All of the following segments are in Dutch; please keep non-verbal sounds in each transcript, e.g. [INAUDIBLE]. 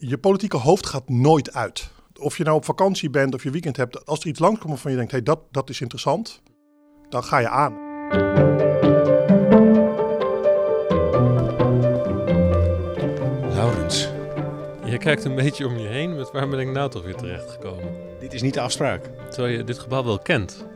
Je politieke hoofd gaat nooit uit. Of je nou op vakantie bent of je weekend hebt, als er iets langskomt waarvan je denkt, hey, dat, dat is interessant, dan ga je aan. Laurens, Je kijkt een beetje om je heen met waar ben ik nou toch weer terechtgekomen? dit is niet de afspraak. Terwijl je dit gebouw wel kent,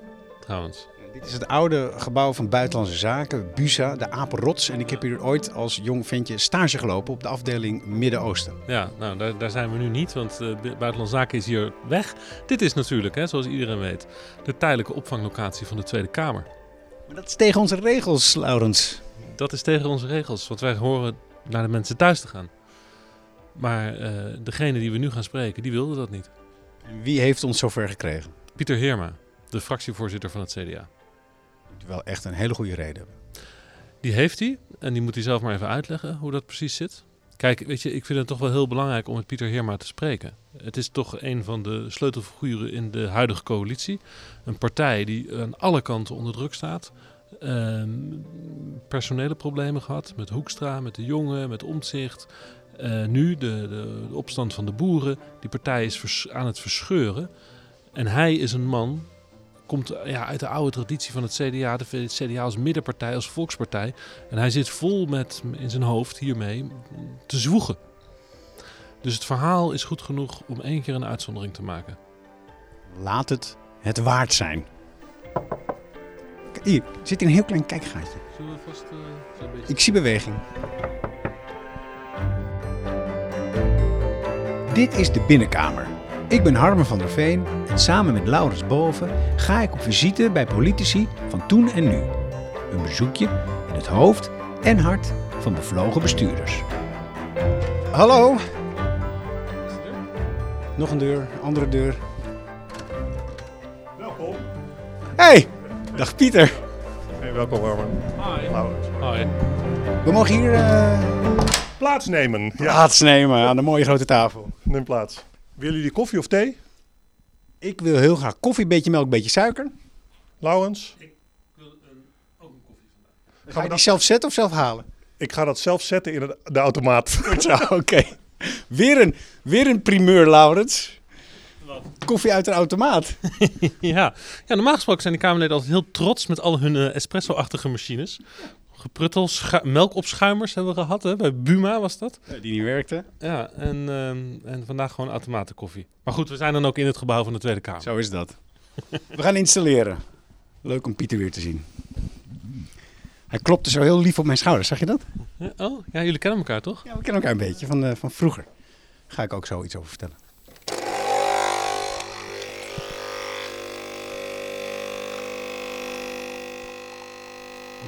trouwens. Dit is het oude gebouw van Buitenlandse Zaken, BUSA, de Apenrots. En ik heb hier ooit als jong ventje stage gelopen op de afdeling Midden-Oosten. Ja, nou daar, daar zijn we nu niet, want uh, Buitenlandse Zaken is hier weg. Dit is natuurlijk, hè, zoals iedereen weet, de tijdelijke opvanglocatie van de Tweede Kamer. Maar dat is tegen onze regels, Laurens. Dat is tegen onze regels, want wij horen naar de mensen thuis te gaan. Maar uh, degene die we nu gaan spreken, die wilde dat niet. En wie heeft ons zover gekregen? Pieter Heerma, de fractievoorzitter van het CDA. Wel echt een hele goede reden hebben. Die heeft hij en die moet hij zelf maar even uitleggen hoe dat precies zit. Kijk, weet je, ik vind het toch wel heel belangrijk om met Pieter Heerma te spreken. Het is toch een van de sleutelfiguren in de huidige coalitie. Een partij die aan alle kanten onder druk staat. Uh, personele problemen gehad met Hoekstra, met de jongen, met Omtzigt. Uh, nu de, de, opstand van de boeren. Die partij is aan het verscheuren. En hij is een man, komt ja, uit de oude traditie van het CDA. De CDA als middenpartij, als volkspartij. En hij zit vol met in zijn hoofd hiermee te zwoegen. Dus het verhaal is goed genoeg om één keer een uitzondering te maken. Laat het het waard zijn. Hier zit in een heel klein kijkgaatje. Zullen we vast, uh, zo een beetje... Ik zie beweging. Dit is de binnenkamer. Ik ben Harmen van der Veen en samen met Laurens Boven ga ik op visite bij politici van toen en nu. Een bezoekje in het hoofd en hart van bevlogen bestuurders. Hallo. Nog een deur, andere deur. Welkom. Hey, dag Pieter. Hey, welkom Harmen. Hi. Laurens. We mogen hier uh, Plaatsnemen. Ja, plaats nemen aan de mooie grote tafel. neem plaats. Willen jullie koffie of thee? Ik wil heel graag koffie, beetje melk, beetje suiker. Laurens? Ik wil een, ook een koffie vandaag. Ga je die zelf zetten of zelf halen? Ik ga dat zelf zetten in het- de automaat. [LAUGHS] Zo, oké. Weer, een, weer een primeur, Laurens. Wat? Koffie uit een automaat. [LAUGHS] Ja. ja, normaal gesproken zijn de Kamerleden altijd heel trots met al hun eh, espresso-achtige machines. Gepruttel, schu- melkopschuimers hebben we gehad, hè? bij Buma was dat. Die niet werkte. Ja, en, ehm, en vandaag gewoon automatenkoffie. Maar goed, we zijn dan ook in het gebouw van de Tweede Kamer. Zo is dat. We gaan installeren. Leuk om Pieter weer te zien. Hij klopte zo heel lief op mijn schouder, zag je dat? Ja, oh, ja, jullie kennen elkaar toch? Ja, we kennen elkaar een beetje van, eh, van vroeger. Ga ik ook zo iets over vertellen.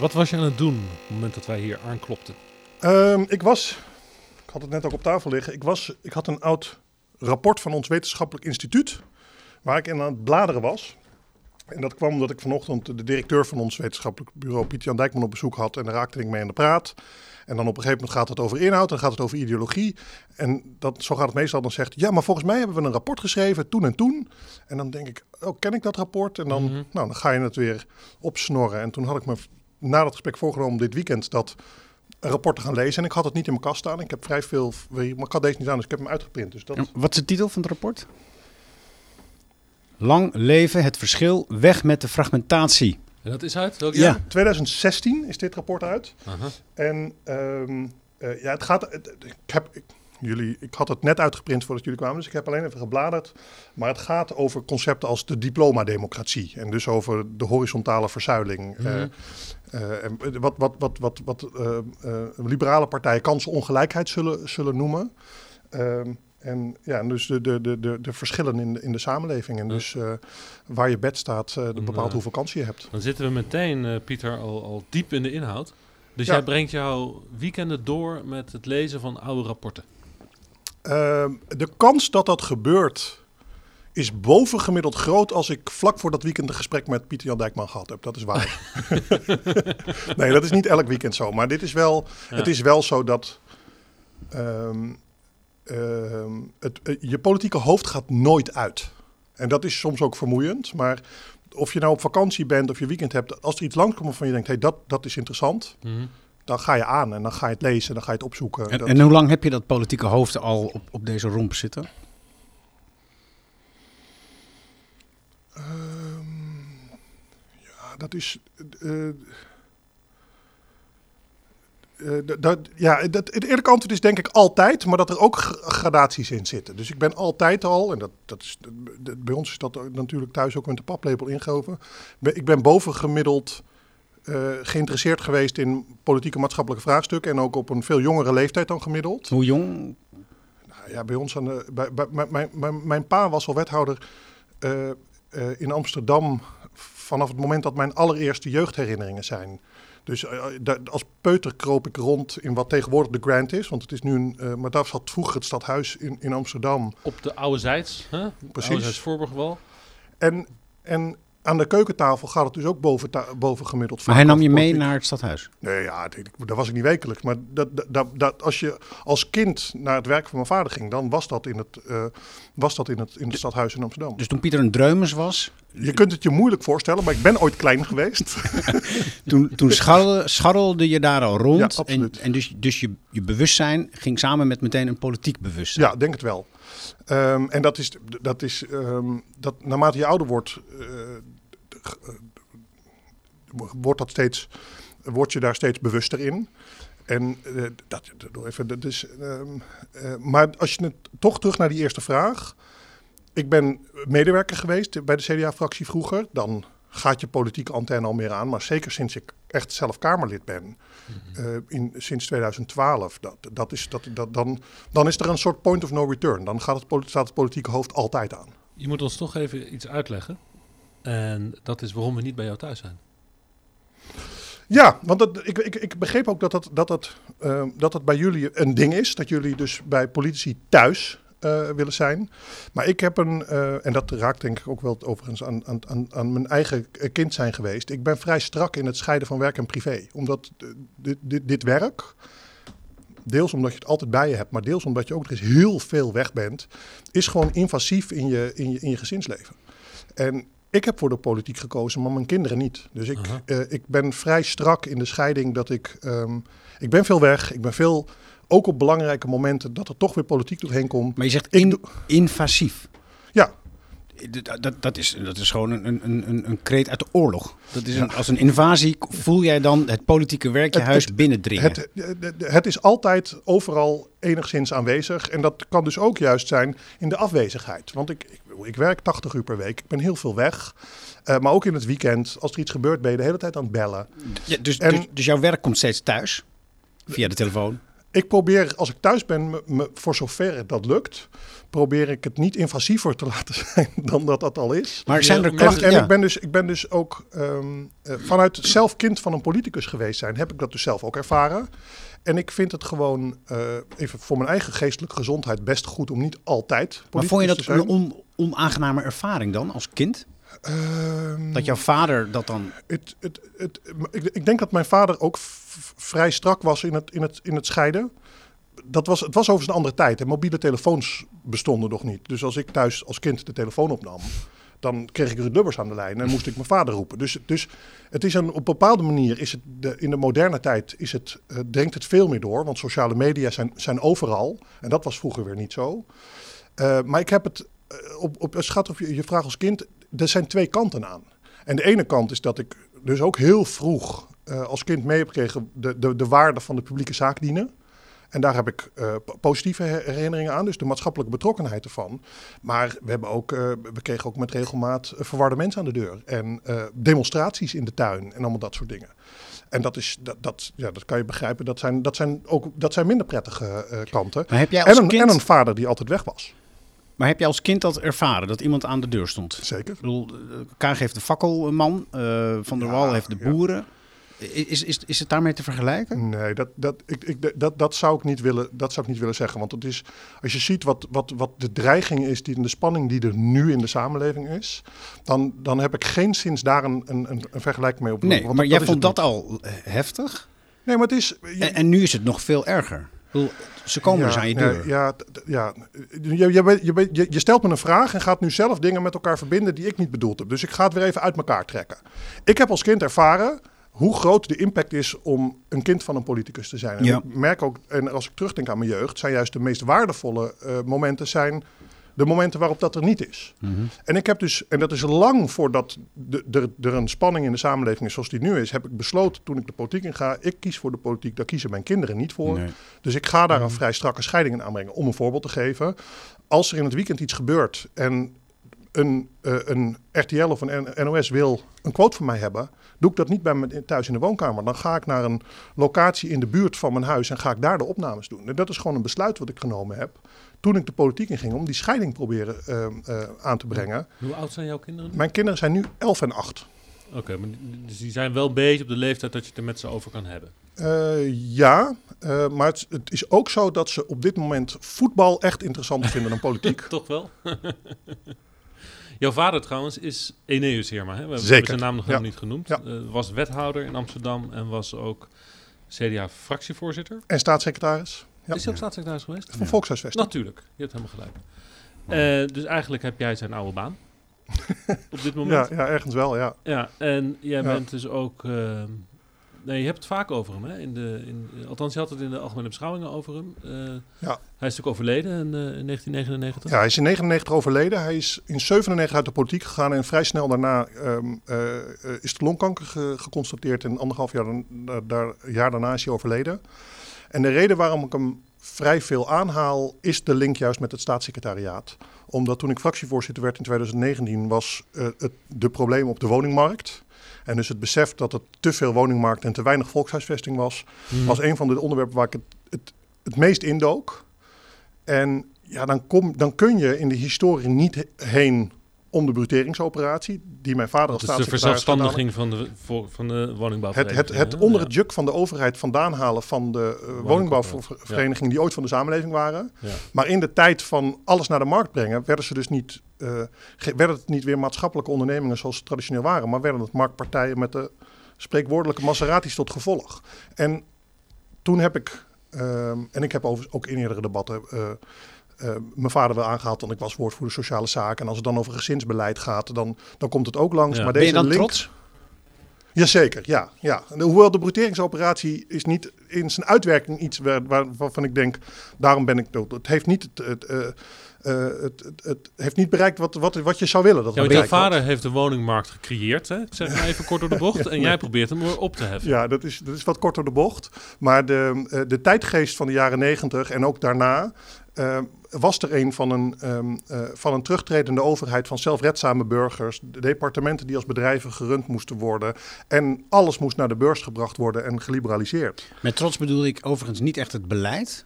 Wat was je aan het doen op het moment dat wij hier aanklopten? Ehm, ik was, ik had het net ook op tafel liggen, ik, was, ik had een oud rapport van ons wetenschappelijk instituut, waar ik in aan het bladeren was. En dat kwam omdat ik vanochtend de directeur van ons wetenschappelijk bureau, Pieter Jan Dijkman, op bezoek had. En daar raakte ik mee aan de praat. En dan op een gegeven moment gaat het over inhoud, dan gaat het over ideologie. En dat, zo gaat het meestal. Dan zegt ja, maar volgens mij hebben we een rapport geschreven toen en toen. En dan denk ik, oh, ken ik dat rapport? En dan, Mhm. nou, dan ga je het weer opsnorren. En toen had ik me na dat gesprek voorgenomen om dit weekend dat een rapport te gaan lezen. En ik had het niet in mijn kast staan. Ik heb vrij veel, maar ik had deze niet aan, dus ik heb hem uitgeprint. Dus dat, Wat is de titel van het rapport? Lang leven het verschil, weg met de fragmentatie. En dat is uit? Welk Ja. jaar? 2016 is dit rapport uit. Aha. En ehm, eh, ja, het gaat. het- ik, heb, ik, jullie, ik had het net uitgeprint voordat jullie kwamen, dus ik heb alleen even gebladerd. Maar het gaat over concepten als de diploma-democratie. En dus over de horizontale verzuiling. En wat wat, wat, wat, wat eh, liberale partijen kansenongelijkheid zullen, zullen noemen. Ehm, en ja, dus de, de, de, de, verschillen in de, in de samenleving. En dus waar je bed staat, bepaalt hoeveel kansen je hebt. Dan zitten we meteen, Pieter, al, al diep in de inhoud. Dus Ja. jij brengt jouw weekenden door met het lezen van oude rapporten. Ehm, de kans dat dat gebeurt is bovengemiddeld groot als ik vlak voor dat weekend een gesprek met Pieter Jan Dijkman gehad heb. Dat is waar. [LAUGHS] nee, dat is niet elk weekend zo. Maar dit is wel, Ja. het is wel zo dat ehm, ehm, het, eh, je politieke hoofd gaat nooit uit. En dat is soms ook vermoeiend. Maar of je nou op vakantie bent of je weekend hebt, als er iets langskomt waarvan je denkt, hey, dat, dat is interessant, Mhm. Dan ga je aan en dan ga je het lezen, dan ga je het opzoeken. En, Dat- en hoe lang heb je dat politieke hoofd al op, op deze romp zitten? Ehm, ja, dat is. eh, eh, d- dat, ja, dat, het eerlijke antwoord is denk ik altijd, maar dat er ook gradaties in zitten. Dus ik ben altijd al, en dat, dat is, bij ons is dat natuurlijk thuis ook met de paplepel ingehoven. Ik ben bovengemiddeld eh, geïnteresseerd geweest in politieke maatschappelijke vraagstukken en ook op een veel jongere leeftijd dan gemiddeld. Hoe jong? Nou Ja, bij ons aan de, bij, bij, mijn- mijn, mijn, mijn pa was al wethouder eh, eh, in Amsterdam vanaf het moment dat mijn allereerste jeugdherinneringen zijn. Dus als peuter kroop ik rond in wat tegenwoordig de Grand is. Want het is nu een. maar daar zat vroeger het stadhuis in, in Amsterdam. Op de oude zijds, hè? Precies. Oude zijds Voorburgwal. En, en aan de keukentafel gaat het dus ook boven, boven gemiddeld. Maar hij nam je mee politiek. naar het stadhuis. Nee, ja, dat, was ik niet wekelijks. Maar dat, dat, dat, als je als kind naar het werk van mijn vader ging, dan was dat in het, eh, was dat in het, in het stadhuis in Amsterdam. Dus toen Pieter een dreumers was, Je kunt het je moeilijk voorstellen, maar ik ben ooit klein geweest. [LAUGHS] toen, toen scharrelde, scharrelde je daar al rond. Ja, en en dus, dus je, je bewustzijn ging samen met meteen een politiek bewustzijn. ja, denk het wel. Ehm, en dat is, dat is ehm, dat naarmate je ouder wordt, eh, wordt, dat steeds, word je daar steeds bewuster in. En eh, dat, dat, even, dat is, ehm, eh, maar als je het toch terug naar die eerste vraag. Ik ben medewerker geweest bij de CDA-fractie vroeger. Dan gaat je politieke antenne al meer aan. Maar zeker sinds ik echt zelf Kamerlid ben, eh, in, sinds 2012, dat, dat is, dat, dat, dan, dan is er een soort point of no return. Dan gaat het, staat het politieke hoofd altijd aan. Je moet ons toch even iets uitleggen. En dat is waarom we niet bij jou thuis zijn. Ja, want dat, ik, ik, ik begreep ook dat dat, dat, dat, eh, dat bij jullie een ding is. Dat jullie dus bij politici thuis eh, willen zijn. Maar ik heb een, eh, en dat raakt denk ik ook wel overigens aan, aan, aan, mijn eigen kind zijn geweest. Ik ben vrij strak in het scheiden van werk en privé. Omdat eh, dit, dit, dit werk, deels omdat je het altijd bij je hebt, maar deels omdat je ook nog eens heel veel weg bent, is gewoon invasief in je, in je, in je gezinsleven. En ik heb voor de politiek gekozen, maar mijn kinderen niet. Dus ik, eh, ik ben vrij strak in de scheiding dat ik... ehm, ik ben veel weg, ik ben veel... Ook op belangrijke momenten dat er toch weer politiek doorheen komt. Maar je zegt in, invasief. Dat, dat, dat, is, dat is gewoon een, een, een, een kreet uit de oorlog. Dat is een, als een invasie voel jij dan het politieke werk je Het- huis het- binnendringen. het, het, is altijd overal enigszins aanwezig. En dat kan dus ook juist zijn in de afwezigheid. Want ik, ik, ik werk 80 uur per week, ik ben heel veel weg. Eh, maar ook in het weekend, als er iets gebeurt, ben je de hele tijd aan het bellen. Ja, dus, En- dus, dus jouw werk komt steeds thuis? Via de telefoon? Ik probeer, als ik thuis ben, me, me- voor zover dat lukt, probeer ik het niet invasiever te [LAUGHS] laten zijn dan dat dat al is. Maar zijn er klachten? En ja. ik, ben dus, ik ben dus ook ehm, eh, vanuit zelf kind van een politicus geweest zijn, heb ik dat dus zelf ook ervaren. En ik vind het gewoon, eh, even voor mijn eigen geestelijke gezondheid, best goed om niet altijd politicus maar vond je dat een on, onaangename ervaring dan als kind? Ehm, Dat jouw vader dat dan... het, het, het, ik, ik denk dat mijn vader ook vrij strak was in het, in het, in het scheiden. Dat was, het was overigens een andere tijd. En mobiele telefoons bestonden nog niet. Dus als ik thuis als kind de telefoon opnam, dan kreeg ik Ruud Lubbers aan de lijn en moest ik mijn vader roepen. Dus, dus het is een, op een bepaalde manier is het de, in de moderne tijd is het, eh, dringt het veel meer door. Want sociale media zijn, zijn overal. En dat was vroeger weer niet zo. Eh, maar ik heb het eh, op, op gaat op je, je vraag als kind. Er zijn twee kanten aan. En de ene kant is dat ik dus ook heel vroeg eh, als kind mee heb gekregen de, de, de waarde van de publieke zaak dienen. En daar heb ik eh, po- positieve her- herinneringen aan, dus de maatschappelijke betrokkenheid ervan. Maar we, hebben ook, eh, we kregen ook met regelmaat verwarde mensen aan de deur. En demonstraties in de tuin en allemaal dat soort dingen. En dat, is, dat, dat, ja, dat kan je begrijpen, dat zijn, dat zijn, ook, dat zijn minder prettige kanten. Maar heb jij als En een, kind... en een vader die altijd weg was. Maar heb je als kind dat ervaren, dat iemand aan de deur stond? Zeker. Ik bedoel, Kaag heeft de fakkelman, Van der Ja, Wal heeft de boeren. Is, is, is het daarmee te vergelijken? Nee, dat, dat, ik, ik, dat, dat, zou ik niet willen, dat zou ik niet willen zeggen. Want het is, als je ziet wat, wat, wat de dreiging is die, en de spanning die er nu in de samenleving is, dan, dan heb ik geen sinds daar een, een, een vergelijking mee op. Nee, want maar jij vond dat niet. al eh, heftig. Nee, maar het is. je- En, en nu is het nog veel erger. Ze komen dus aan je deur. Ja, ja. Je, je, je, je stelt me een vraag en gaat nu zelf dingen met elkaar verbinden die ik niet bedoeld heb. Dus ik ga het weer even uit elkaar trekken. Ik heb als kind ervaren, hoe groot de impact is om een kind van een politicus te zijn. En Ja. ik merk ook, en als ik terugdenk aan mijn jeugd, zijn juist de meest waardevolle eh, momenten zijn de momenten waarop dat er niet is. Mhm. En ik heb dus, en dat is lang voordat er er een spanning in de samenleving is zoals die nu is, heb ik besloten toen ik de politiek in ga, ik kies voor de politiek, daar kiezen mijn kinderen niet voor. Nee. Dus ik ga daar een vrij strakke scheiding in aanbrengen. Om een voorbeeld te geven, als er in het weekend iets gebeurt en een, eh, een RTL of een NOS wil een quote van mij hebben, doe ik dat niet bij me thuis in de woonkamer. Dan ga ik naar een locatie in de buurt van mijn huis en ga ik daar de opnames doen. En dat is gewoon een besluit wat ik genomen heb toen ik de politiek in ging om die scheiding proberen eh, eh, aan te brengen. Hoe oud zijn jouw kinderen? Mijn kinderen zijn nu 11 en 8. Oké, maar dus die zijn wel beetje op de leeftijd dat je het er met ze over kan hebben. Ja, maar het, het is ook zo dat ze op dit moment voetbal echt interessanter vinden dan politiek. [LAUGHS] Toch wel? [LAUGHS] Jouw vader trouwens is Eneus Heerma. Hè? We hebben Zeker, zijn naam nog ja. helemaal niet genoemd. Ja. Eh, was wethouder in Amsterdam en was ook CDA-fractievoorzitter. En staatssecretaris ja, Is hij ook staatssecretaris geweest? van Volkshuisvesting. Natuurlijk, je hebt helemaal gelijk. Eh, dus eigenlijk heb jij zijn oude baan. [LAUGHS] op dit moment. Ja, ja, ergens wel, ja. Ja, en jij Ja. bent dus ook. Eh, nee, je hebt het vaak over hem. Hè? In de, in, althans, je had het in de algemene beschouwingen over hem. Eh, Ja. Hij is natuurlijk overleden in, eh, in 1999. Ja, hij is in 99 overleden. Hij is in 97 uit de politiek gegaan en vrij snel daarna ehm, eh, eh, is de longkanker ge- geconstateerd. En anderhalf jaar, daar, jaar daarna is hij overleden. En de reden waarom ik hem vrij veel aanhaal, is de link juist met het staatssecretariaat. Omdat toen ik fractievoorzitter werd in 2019, was eh, het de probleem op de woningmarkt. En dus het besef dat er te veel woningmarkt en te weinig volkshuisvesting was, Hmm. was een van de onderwerpen waar ik het, het, het meest indook. En ja, dan, kom, dan kun je in de historie niet he- heen om de bruteringsoperatie, die mijn vader als Dat is de verzelfstandiging van de, voor, van de het, woningbouwvereniging. het, het hè? onder het juk van de overheid vandaan halen van de uh, woningbouwverenigingen die ooit van de samenleving waren. Ja. Maar in de tijd van alles naar de markt brengen, werden ze dus niet, eh, ge- werden het niet weer maatschappelijke ondernemingen zoals ze traditioneel waren, maar werden het marktpartijen met de spreekwoordelijke Maseratis tot gevolg. En toen heb ik, ehm, en ik heb ook in eerdere debatten eh, mijn vader wel aangehaald, want ik was woordvoerder sociale zaken. En als het dan over gezinsbeleid gaat, dan, dan komt het ook langs. Ja. Maar Ben je deze dan link, trots? Jazeker, ja. ja. En Hoewel de bruteringsoperatie is niet in zijn uitwerking iets waar, waar- waarvan ik denk, daarom ben ik dood. Het heeft niet, het, het, eh, eh, het, het, het heeft niet bereikt wat, wat, wat je zou willen dat Ja, jouw had. vader heeft de woningmarkt gecreëerd, hè? Ik zeg maar even kort door de bocht. [LAUGHS] En jij probeert hem weer op te heffen. Ja, dat is, dat is wat kort door de bocht. Maar de, eh, de tijdgeest van de jaren negentig en ook daarna eh, was er een van een, ehm, eh, van een terugtredende overheid van zelfredzame burgers. De departementen die als bedrijven gerund moesten worden. En alles moest naar de beurs gebracht worden en geliberaliseerd. Met trots bedoel ik overigens niet echt het beleid,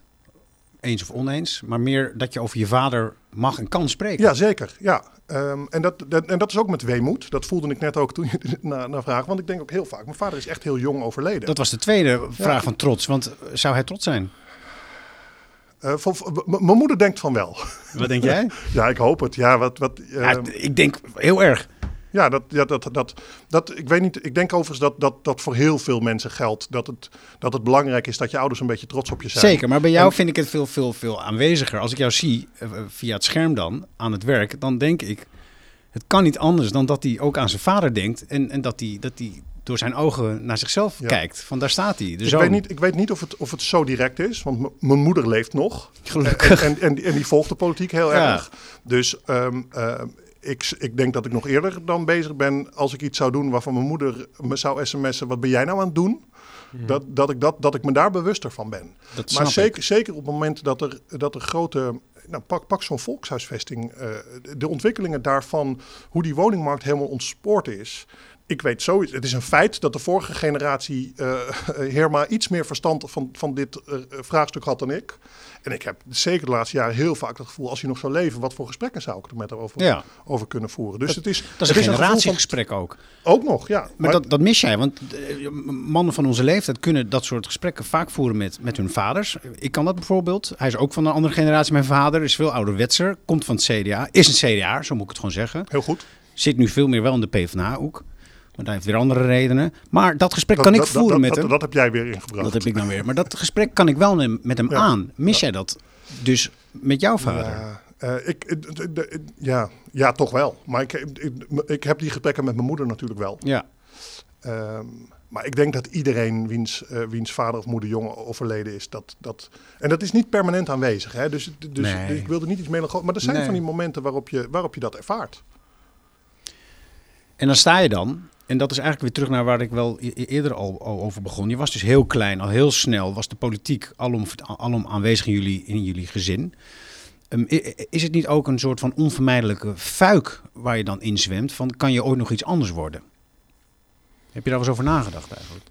eens of oneens, maar meer dat je over je vader mag en kan spreken. Ja, zeker. Ja. Ehm, en, dat, dat, en dat is ook met weemoed. Dat voelde ik net ook toen je [LAUGHS] naar, naar vraag. Want ik denk ook heel vaak, mijn vader is echt heel jong overleden. Dat was de tweede vraag van trots, want zou hij trots zijn? Eh, van- mijn moeder denkt van wel. Wat denk jij? [LAUGHS] Ja, ik hoop het. Ja, wat, wat, Ja, ehm, ik denk heel erg. Ja, dat, ja dat, dat, dat, ik weet niet. Ik denk overigens dat, dat dat voor heel veel mensen geldt. Dat het, dat het belangrijk is dat je ouders een beetje trots op je zijn. Zeker, maar bij jou En- vind ik het veel, veel, veel aanweziger. Als ik jou zie eh, via het scherm dan aan het werk, dan denk ik, het kan niet anders dan dat hij ook aan zijn vader denkt en, en dat hij dat hij door zijn ogen naar zichzelf Ja. kijkt. Van daar staat hij. Ik weet niet, ik weet niet of, het, of het zo direct is, want mijn moeder leeft nog. Gelukkig. En, en, en, die- en die volgt de politiek heel Ja. erg. Dus ehm, ehm, ik, ik denk dat ik nog eerder dan bezig ben als ik iets zou doen waarvan mijn moeder me zou sms'en. Wat ben jij nou aan het doen? Dat, dat, ik dat, dat ik me daar bewuster van ben. Dat Maar snap zeker, ik. zeker op het moment dat er, dat er grote. Nou, pak, pak zo'n volkshuisvesting. eh, de ontwikkelingen daarvan, hoe die woningmarkt helemaal ontspoord is. Ik weet sowieso, het is een feit dat de vorige generatie eh [LAUGHS] Herma iets meer verstand van, van dit eh, vraagstuk had dan ik. En ik heb zeker de laatste jaren heel vaak het gevoel, als hij nog zou leven, wat voor gesprekken zou ik er met haar over, Ja, over kunnen voeren. Dus het is, dat is een van- generatiegesprek ook. ook nog, ja. Maar dat, dat mis jij, want eh, mannen van onze leeftijd kunnen dat soort gesprekken vaak voeren met, met hun vaders. Ik kan dat bijvoorbeeld. Hij is ook van een andere generatie. Mijn vader is veel ouderwetser, komt van het CDA, is een CDA, zo moet ik het gewoon zeggen. heel goed. Zit nu veel meer wel in de PvdA-hoek. Maar daar heeft weer andere redenen. Maar dat gesprek Dat, kan ik dat- voeren dat, met dat, hem. dat heb jij weer ingebracht. Dat heb ik dan weer. Maar dat gesprek kan ik wel met hem Ja. aan. Mis jij dat dus met jouw vader? Ja, eh, ik, eh, ja, ja, toch wel. Maar ik, ik, ik heb die gesprekken met mijn moeder natuurlijk wel. Ja. Ehm, maar ik denk dat iedereen wiens, uh, wiens vader of moeder jong overleden is, dat, dat... En dat is niet permanent aanwezig, hè? Dus, dus, Nee. ik wilde niet iets melancholisch... Maar er zijn Nee. van die momenten waarop je, waarop je dat ervaart. En dan sta je dan, en dat is eigenlijk weer terug naar waar ik wel e- e- eerder al, over begon. Je was dus heel klein, al heel snel, was de politiek alom, alom aanwezig in jullie, in jullie gezin. Ehm, is het niet ook een soort van onvermijdelijke fuik waar je dan in zwemt? Van kan je ooit nog iets anders worden? Heb je daar eens over nagedacht eigenlijk?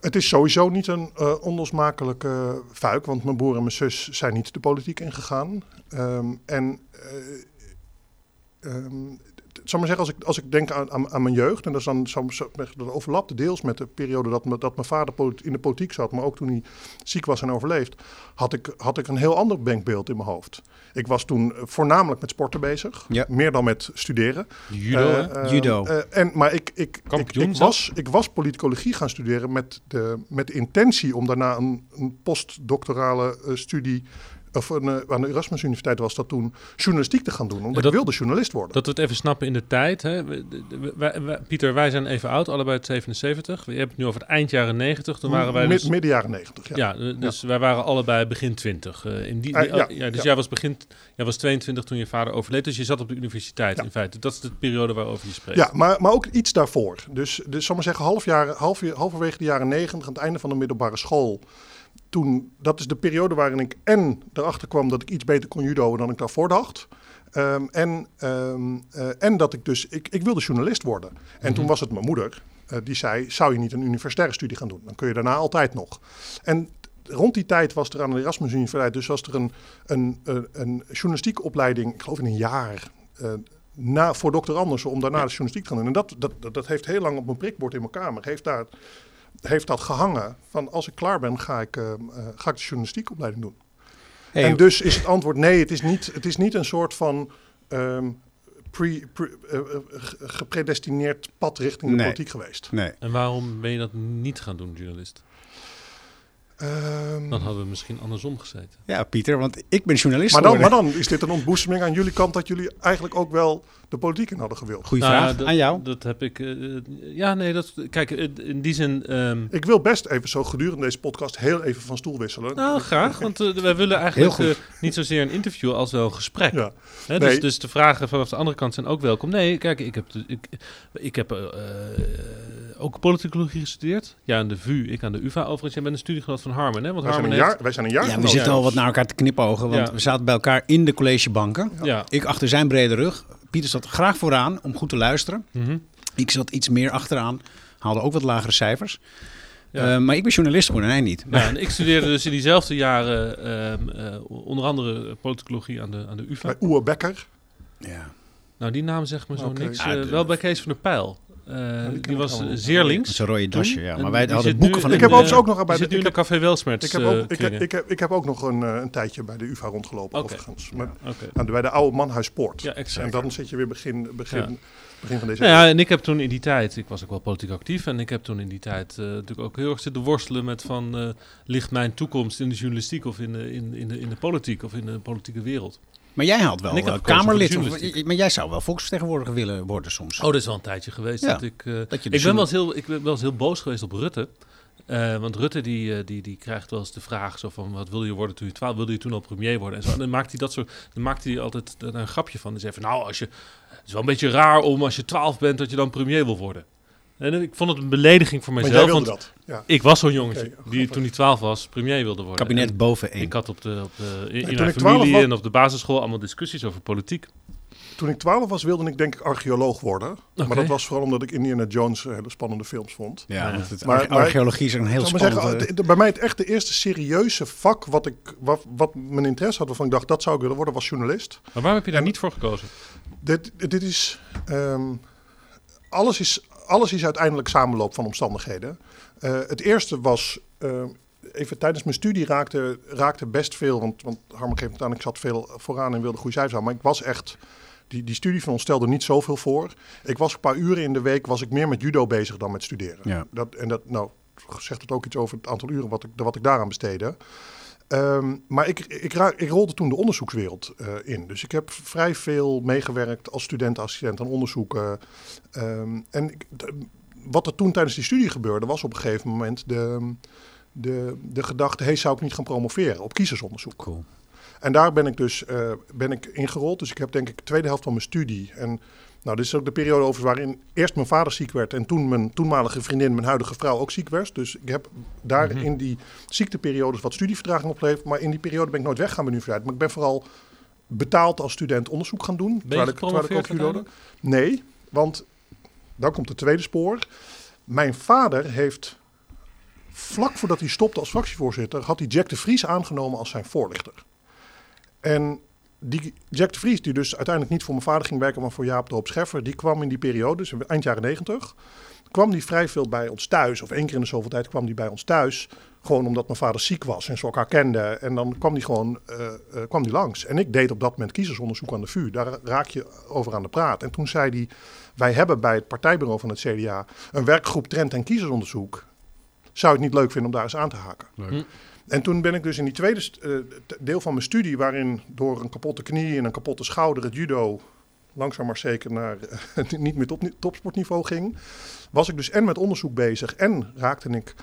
Het is sowieso niet een eh, onlosmakelijke fuik, want mijn broer en mijn zus zijn niet de politiek ingegaan. Ehm, en eh, ehm, zal maar zeggen, als ik, als ik denk aan, aan, aan mijn jeugd, en dat, is dan, dat overlapte deels met de periode dat, me, dat mijn vader in de politiek zat, maar ook toen hij ziek was en overleefd, had ik, had ik een heel ander denkbeeld in mijn hoofd. Ik was toen voornamelijk met sporten bezig, Ja. meer dan met studeren. Judo? Eh, eh, Judo. eh, en, maar ik, ik, ik, was, ik was politicologie gaan studeren met de, met de intentie om daarna een, een postdoctorale eh, studie. Of een, eh, aan de Erasmus Universiteit was dat toen journalistiek te gaan doen, omdat dat- ik wilde journalist worden. Dat we het even snappen in de tijd. Hè. We- wij- wij- Pieter, wij zijn even oud, allebei uit 77. Je hebt het nu over het eind jaren 90. Toen waren wij dus... midden jaren negentig. Ja. Ja, eh, dus wij waren allebei begin 20. eh, in die, ja, oh, ja, dus ja. jij was begin, jij was 22 toen je vader overleed, dus je zat op de universiteit Ja. in feite. Dat is de periode waarover je spreekt. Ja, maar, maar ook iets daarvoor. Dus, dus zal maar zeggen, half half, halverwege de jaren negentig, aan het einde van de middelbare school. Toen, dat is de periode waarin ik en erachter kwam dat ik iets beter kon judoën dan ik daarvoor dacht. Ehm, en, ehm, eh, en dat ik dus, ik, ik wilde journalist worden. En toen was het mijn moeder, eh, die zei, zou je niet een universitaire studie gaan doen? Dan kun je daarna altijd nog. En rond die tijd was er aan de Erasmus Universiteit, dus was er een, een, een, een journalistieke opleiding, ik geloof in een jaar, eh, na, voor dokter Andersen, om daarna de journalistiek te gaan doen. En dat, dat, dat, dat heeft heel lang op mijn prikbord in mijn kamer, heeft, daar, heeft dat gehangen. Van als ik klaar ben, ga ik, eh, eh, ga ik de journalistieke opleiding doen. Hey, En dus is het antwoord nee, het is niet, het is niet een soort van ehm, pre, pre- eh, eh, gepredestineerd pad richting de Nee. politiek geweest. nee. En waarom ben je dat niet gaan doen, journalist? Ehm, Dan hadden we misschien andersom gezeten. Ja, Pieter, want ik ben journalist maar, dan, maar dan is dit een ontboezeming aan jullie kant dat jullie eigenlijk ook wel de politiek in hadden gewild. Goeie Nou, vraag dat- aan jou. Dat heb ik. eh, ja, nee, dat. Kijk, eh, in die zin. ehm, Ik wil best even zo gedurende deze podcast heel even van stoel wisselen. nou, graag. Want eh, wij willen [LAUGHS] eigenlijk niet zozeer een interview als wel een gesprek. Ja. Hè, dus, Nee. dus de vragen vanaf de andere kant zijn ook welkom. Nee, kijk, ik heb, de- ik, ik heb ook politicologie gestudeerd. Ja, aan de VU, ik aan de UvA. Overigens, jij bent een studiegenoot van Harmen, hè? Want Wij zijn, een heeft... jaar, wij zijn een jaar Ja, we zitten al wat naar elkaar te knipogen, want Ja. we zaten bij elkaar in de collegebanken. Ja. Ik achter zijn brede rug. Pieter zat graag vooraan om goed te luisteren. Mhm. Ik zat iets meer achteraan, haalde ook wat lagere cijfers. Ja. Eh, maar ik ben journalist geworden en hij niet. Ja, en ik studeerde dus in diezelfde jaren ehm, eh, onder andere politicologie aan de, aan de UvA. Bij Oer Becker. Ja. Nou, die naam zegt me zo niks. Eh, de- wel bij Kees van der Pijl. Eh, die was eh, zeer links. Zo'n rode dasje, ja. Maar wij hadden boeken nu van Ik heb de- overigens ook nog bij de- zit nu in ik de Café Welsmerts Ik heb, eh, ook, ik, heb, kringen. ik, heb, ik heb ook nog een, eh, een tijdje bij de UvA rondgelopen, Oké. overigens. Maar, aan de- bij de oude Manhuispoort. Ja, exact. en dan zit je weer begin, begin, Ja. begin van deze Nou ja, en ik heb toen in die tijd, ik was ook wel politiek actief, en ik heb toen in die tijd eh, natuurlijk ook heel erg zitten worstelen met van, eh, ligt mijn toekomst in de journalistiek of in de, in, in, de, in de politiek of in de politieke wereld? Maar jij had wel eh, Kamerlid. Of, maar jij zou wel volksvertegenwoordiger willen worden soms. Oh, dat is wel een tijdje geweest. Ja, dat ik, eh, dat je ik, ben wel eens heel, ik ben wel eens heel boos geweest op Rutte. Eh, want Rutte die, die, die krijgt wel eens de vraag zo van wat wil je worden toen je 12 wilde je toen al premier worden en zo. En dan maakt hij dat soort, dan maakt hij altijd een grapje van. Zegt van nou als je, het is wel een beetje raar om als je 12 bent dat je dan premier wil worden. En ik vond het een belediging voor Maar jij mijzelf, wilde want dat. Ja. ik was zo'n jongetje die toen hij 12 was premier wilde worden. Kabinet En boven één. ik had op de, op de, in, in toen mijn ik 12 familie was- en op de basisschool allemaal discussies over politiek. Toen ik 12 was, wilde ik denk ik archeoloog worden. Maar dat was vooral omdat ik Indiana Jones eh, hele spannende films vond. Ja, Ja. want het, Maar- arche- maar- archeologie is een heel Zal ik maar spannend... zeggen, eh, de- bij mij het echt de eerste serieuze vak wat, ik, wat, wat mijn interesse had, waarvan ik dacht dat zou ik willen worden, was journalist. Maar waarom heb je daar En- niet voor gekozen? Dit, dit is, ehm, alles is. Alles is uiteindelijk samenloop van omstandigheden. Eh, het eerste was. eh, even tijdens mijn studie raakte, raakte best veel. Want, want Harmer geeft het aan, ik zat veel vooraan en wilde goede cijfers. Maar ik was echt. Die, die studie van ons stelde niet zoveel voor. Ik was een paar uren in de week was ik meer met judo bezig dan met studeren. Ja. Dat, en dat, nou, zegt het ook iets over het aantal uren wat ik, wat ik daaraan besteedde. Ehm, maar ik, ik, ik rolde toen de onderzoekswereld eh, in. Dus ik heb vrij veel meegewerkt als student-assistent aan onderzoeken. Ehm, en ik, wat er toen tijdens die studie gebeurde, was op een gegeven moment de, de, de gedachte: hey, zou ik niet gaan promoveren op kiezersonderzoek? Cool. En daar ben ik dus uh, ben ik ingerold. Dus ik heb denk ik de tweede helft van mijn studie. En nou, dit is ook de periode over waarin eerst mijn vader ziek werd en toen mijn toenmalige vriendin, mijn huidige vrouw, ook ziek werd. Dus ik heb daar Mhm. in die ziekteperiodes wat studievertraging opgeleverd. Maar in die periode ben ik nooit weggaan bij de universiteit. Maar ik ben vooral betaald als student onderzoek gaan doen. Je ik, terwijl ik ook. Nee, want dan komt het tweede spoor. Mijn vader heeft vlak voordat hij stopte als fractievoorzitter, had hij Jack de Vries aangenomen als zijn voorlichter. En die Jack de Vries, die dus uiteindelijk niet voor mijn vader ging werken, maar voor Jaap de Hoop Scheffer, die kwam in die periode, dus eind jaren negentig, kwam die vrij veel bij ons thuis. Of één keer in de zoveel tijd kwam die bij ons thuis. Gewoon omdat mijn vader ziek was en ze elkaar kenden. En dan kwam die gewoon uh, uh, kwam die langs. En ik deed op dat moment kiezersonderzoek aan de VU. Daar raak je over aan de praat. En toen zei hij, wij hebben bij het partijbureau van het CDA een werkgroep trend- en kiezersonderzoek. Zou je het niet leuk vinden om daar eens aan te haken? Leuk. Hm. En toen ben ik dus in die tweede uh, deel van mijn studie, waarin door een kapotte knie en een kapotte schouder het judo langzaam maar zeker naar [LAUGHS] uh, niet meer top, topsportniveau ging, was ik dus en met onderzoek bezig en raakte ik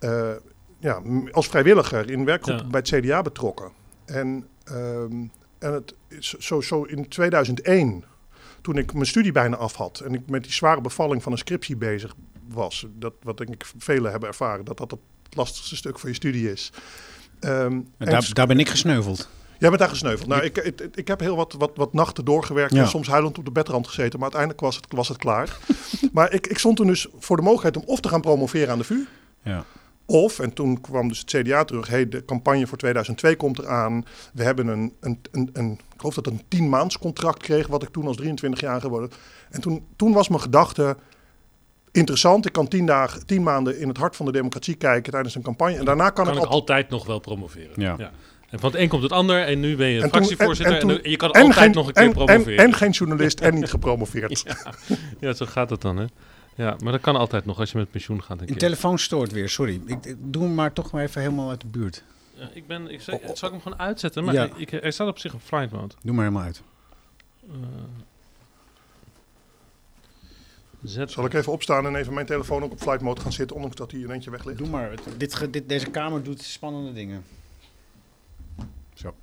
uh, ja, als vrijwilliger in werkgroepen ja. bij het CDA betrokken. En, um, en het, zo, zo in 2001, toen ik mijn studie bijna af had en ik met die zware bevalling van een scriptie bezig was, dat, wat denk ik velen hebben ervaren, dat dat het lastigste stuk van je studie is. Um, daar, daar ben ik gesneuveld. Jij bent daar gesneuveld. Nou, ik, ik, ik heb heel wat, wat, wat nachten doorgewerkt ja. en soms huilend op de bedrand gezeten, maar uiteindelijk was het, was het klaar. [LAUGHS] maar ik, ik stond toen dus voor de mogelijkheid om of te gaan promoveren aan de VU. Ja. Of, en toen kwam dus het CDA terug, hey, de campagne voor 2002 komt eraan. We hebben een, een, een, een ik geloof dat een tien maands contract kreeg, wat ik toen als 23 jaar geworden. En toen, toen was mijn gedachte, interessant. Ik kan tien, dagen, tien maanden in het hart van de democratie kijken tijdens een campagne. En daarna kan, kan ik, ik altijd nog wel promoveren. Ja. ja. En van het een komt het ander en nu ben je En fractievoorzitter en, en- en toen- je kan en altijd geen- nog een keer en, promoveren. En, en geen journalist en niet gepromoveerd. [LAUGHS] ja. ja, zo gaat het dan hè. Ja, maar dat kan altijd nog als je met pensioen gaat een keer. telefoon stoort weer, sorry. Ik, ik doe hem maar toch maar even helemaal uit de buurt. Ja, ik ben, ik, zal, zal ik hem gewoon uitzetten? Maar Ja. ik, hij staat op zich op flight mode. Doe maar helemaal uit. Eh, zet. Zal ik even opstaan en even mijn telefoon ook op flight mode gaan zitten, ondanks dat hij in eentje weg ligt? Doe maar. Dit, dit, deze kamer doet spannende dingen. Zo,